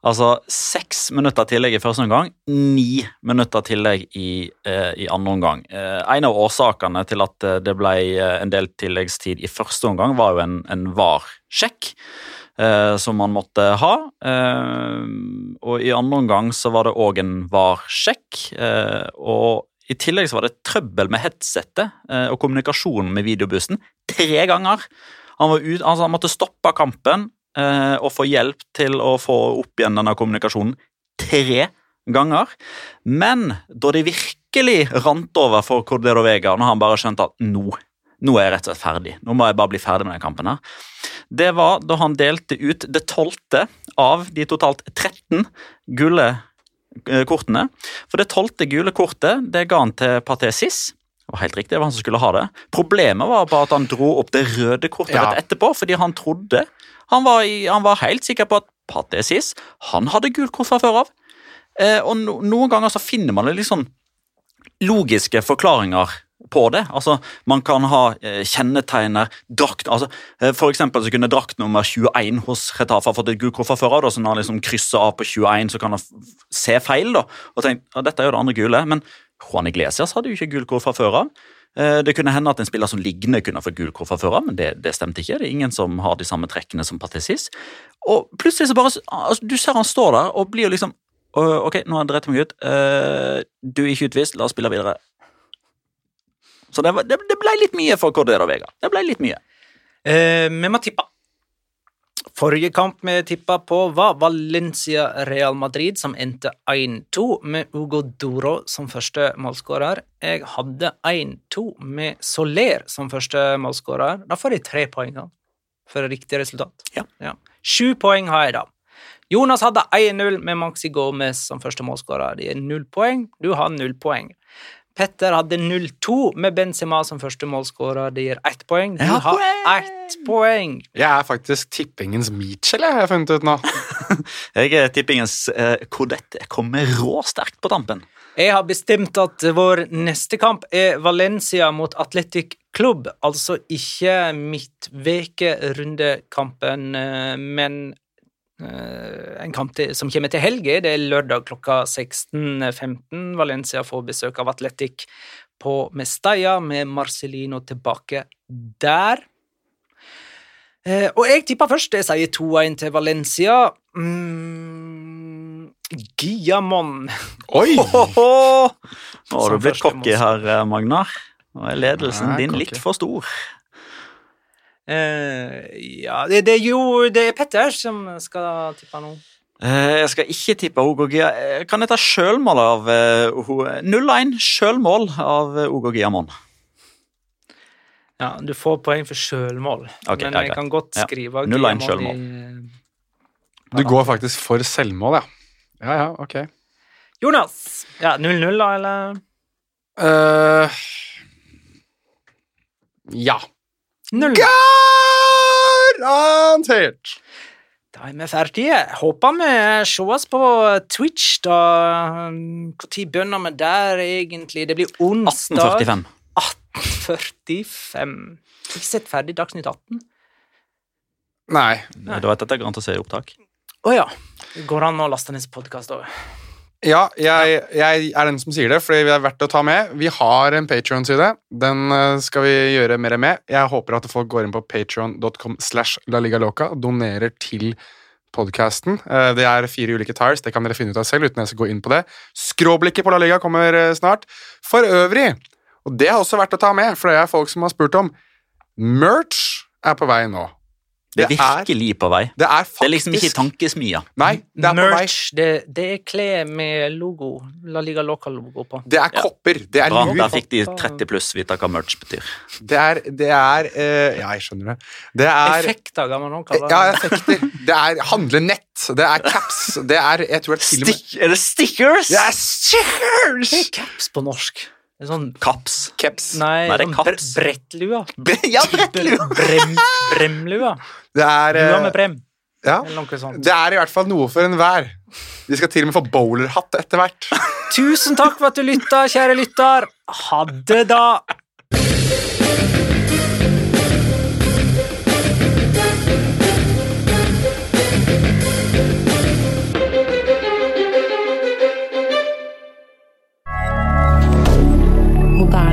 Altså seks minutter tillegg i første omgang, ni minutter tillegg i, eh, i andre omgang. Eh, en av årsakene til at eh, det ble eh, en del tilleggstid i første omgang, var jo en, en VAR-sjekk eh, som man måtte ha. Eh, og i andre omgang så var det òg en VAR-sjekk. Og i tillegg så var det trøbbel med headsetet eh, og kommunikasjonen med videobussen tre ganger. Han, ut, altså han måtte stoppe kampen og få hjelp til å få opp igjen denne kommunikasjonen tre ganger. Men da det virkelig rant over for Cordero Vega, når han bare skjønte at nå, nå er jeg rett og slett ferdig, nå må jeg bare bli ferdig med denne kampen her, det var da han delte ut det tolvte av de totalt 13 gule eh, kortene. For det tolvte gule kortet det ga han til Paté Sis. Det var helt riktig, det var han som skulle ha det. Problemet var bare at han dro opp det røde kortet Ja. etterpå, fordi han trodde Han var, i, han var helt sikker på at Paté Sis han hadde gult kort fra før av. Eh, og no, noen ganger så finner man litt sånn logiske forklaringer på det. Altså, Man kan ha eh, kjennetegner, drakt altså, eh, For eksempel så kunne drakt nummer 21 hos Retafa fått et gult kort fra før av. Så når han liksom krysser av på 21, så kan han se feil. da, og tenke, ja, dette er jo det andre gule, Men Juan Iglesias hadde jo ikke gult kort fra før av. Eh, Det kunne hende at en spiller som liggende kunne fått gult kort fra før av, men det, det stemte ikke. Det er ingen som har de samme trekkene som Patissis. Og plutselig så bare altså, Du ser han står der og blir jo liksom Ok, nå har jeg drept meg ut. Eh, du er ikke utvist, la oss spille videre. Så det, var, det, det ble litt mye for Cordero Vega. Det ble litt mye. Eh, vi må tippe. Forrige kamp vi tippa på, var Valencia-Real Madrid, som endte 1-2 med Ugo Duro som første målskårer. Jeg hadde 1-2 med Soler som første målskårer. Da får jeg tre poeng for riktig resultat. Ja. Sju poeng har jeg da. Jonas hadde 1-0 med Maxi Gomez som første målskårer. Det er null poeng. Du har null poeng. Petter hadde 0-2 med Benzema som første målskårer. Det gir ett poeng. Du Jeg har ett poeng. Jeg er faktisk tippingens Mitchell, jeg har funnet ut nå. Jeg er tippingens eh, Kodette. Jeg kommer råsterkt på tampen. Jeg har bestemt at vår neste kamp er Valencia mot Athletic Club. Altså ikke midtvekerundekampen, eh, men en kamp til, som kommer til helga. Det er lørdag klokka 16.15. Valencia får besøk av Atletic på Mestalla, med Marcelino tilbake der. Eh, og jeg tipper først. Jeg sier 2-1 til Valencia. Mm, Giamon. Oi! Nå har du blitt cocky her, eh, Magnar. Nå er ledelsen Nei, din litt for stor. Eh, ja, det, det er jo det er Petter som skal tippe nå. Uh, Jeg skal ikke tippe Ogo Gia. Eh, Kan jeg ta sjølmål av uh, 0-1 sjølmål av eh, Ogo Giamon? Ja, du får poeng for sjølmål, okay, men ja, jeg kan godt Ja. skrive 0-1 Guillermo i- Du går faktisk for selvmål, ja. Ja, ja, ok. Jonas! Ja, 0-0, da, eller? Uh, ja. 0 Garantert! Da er vi ferdige. Håper vi sees på Twitch, da. Når begynner vi der, egentlig? Det blir onsdag. 1845. 1845. Ikke sett ferdig Dagsnytt 18? Nei. Du vet at det går an å se i opptak? Å ja. Det går an å laste ned podkast òg. Ja, jeg, jeg er den som sier det, fordi vi er verdt å ta med. Vi har en Patreon-side. Den eh, skal vi gjøre mer med. Jeg håper at folk går inn på patreon.com slash laligaloca og donerer til podcasten. Eh, Det er fire ulike tires, det kan dere finne ut av selv uten jeg skal gå inn på det. Skråblikket på La Liga kommer eh, snart. For øvrig, og det er også verdt å ta med, for det er folk som har spurt om, merch er på vei nå. Det er virkelig på vei. Det er faktisk Det er liksom ikke tankesmia. Nei, det er på vei. Merch, det, det er klær med logo. La Liga Local-logo på. Det er Ja. kopper. Det er Bra, der fikk de 30 pluss vite hva merch betyr. Det er, det er uh, Ja, jeg skjønner det. Det er Effekter, kan man også kalle Ja, det. effekter. Det er handlenett. Det er caps. Det er Jeg tror er til og med er det stickers? Det er stickers! Det er caps på norsk. Sånn Kaps. Caps. Nei, Nei, det er kaps. bre brettlua. brettlua. Ja, brettlua! Brem, bremlua. Det er Lua eh, med brem. Ja. Eller noe sånt. Det er i hvert fall noe for enhver. Vi skal til og med få bowlerhatt etter hvert. Tusen takk for at du lytta, kjære lytter. Ha det, da.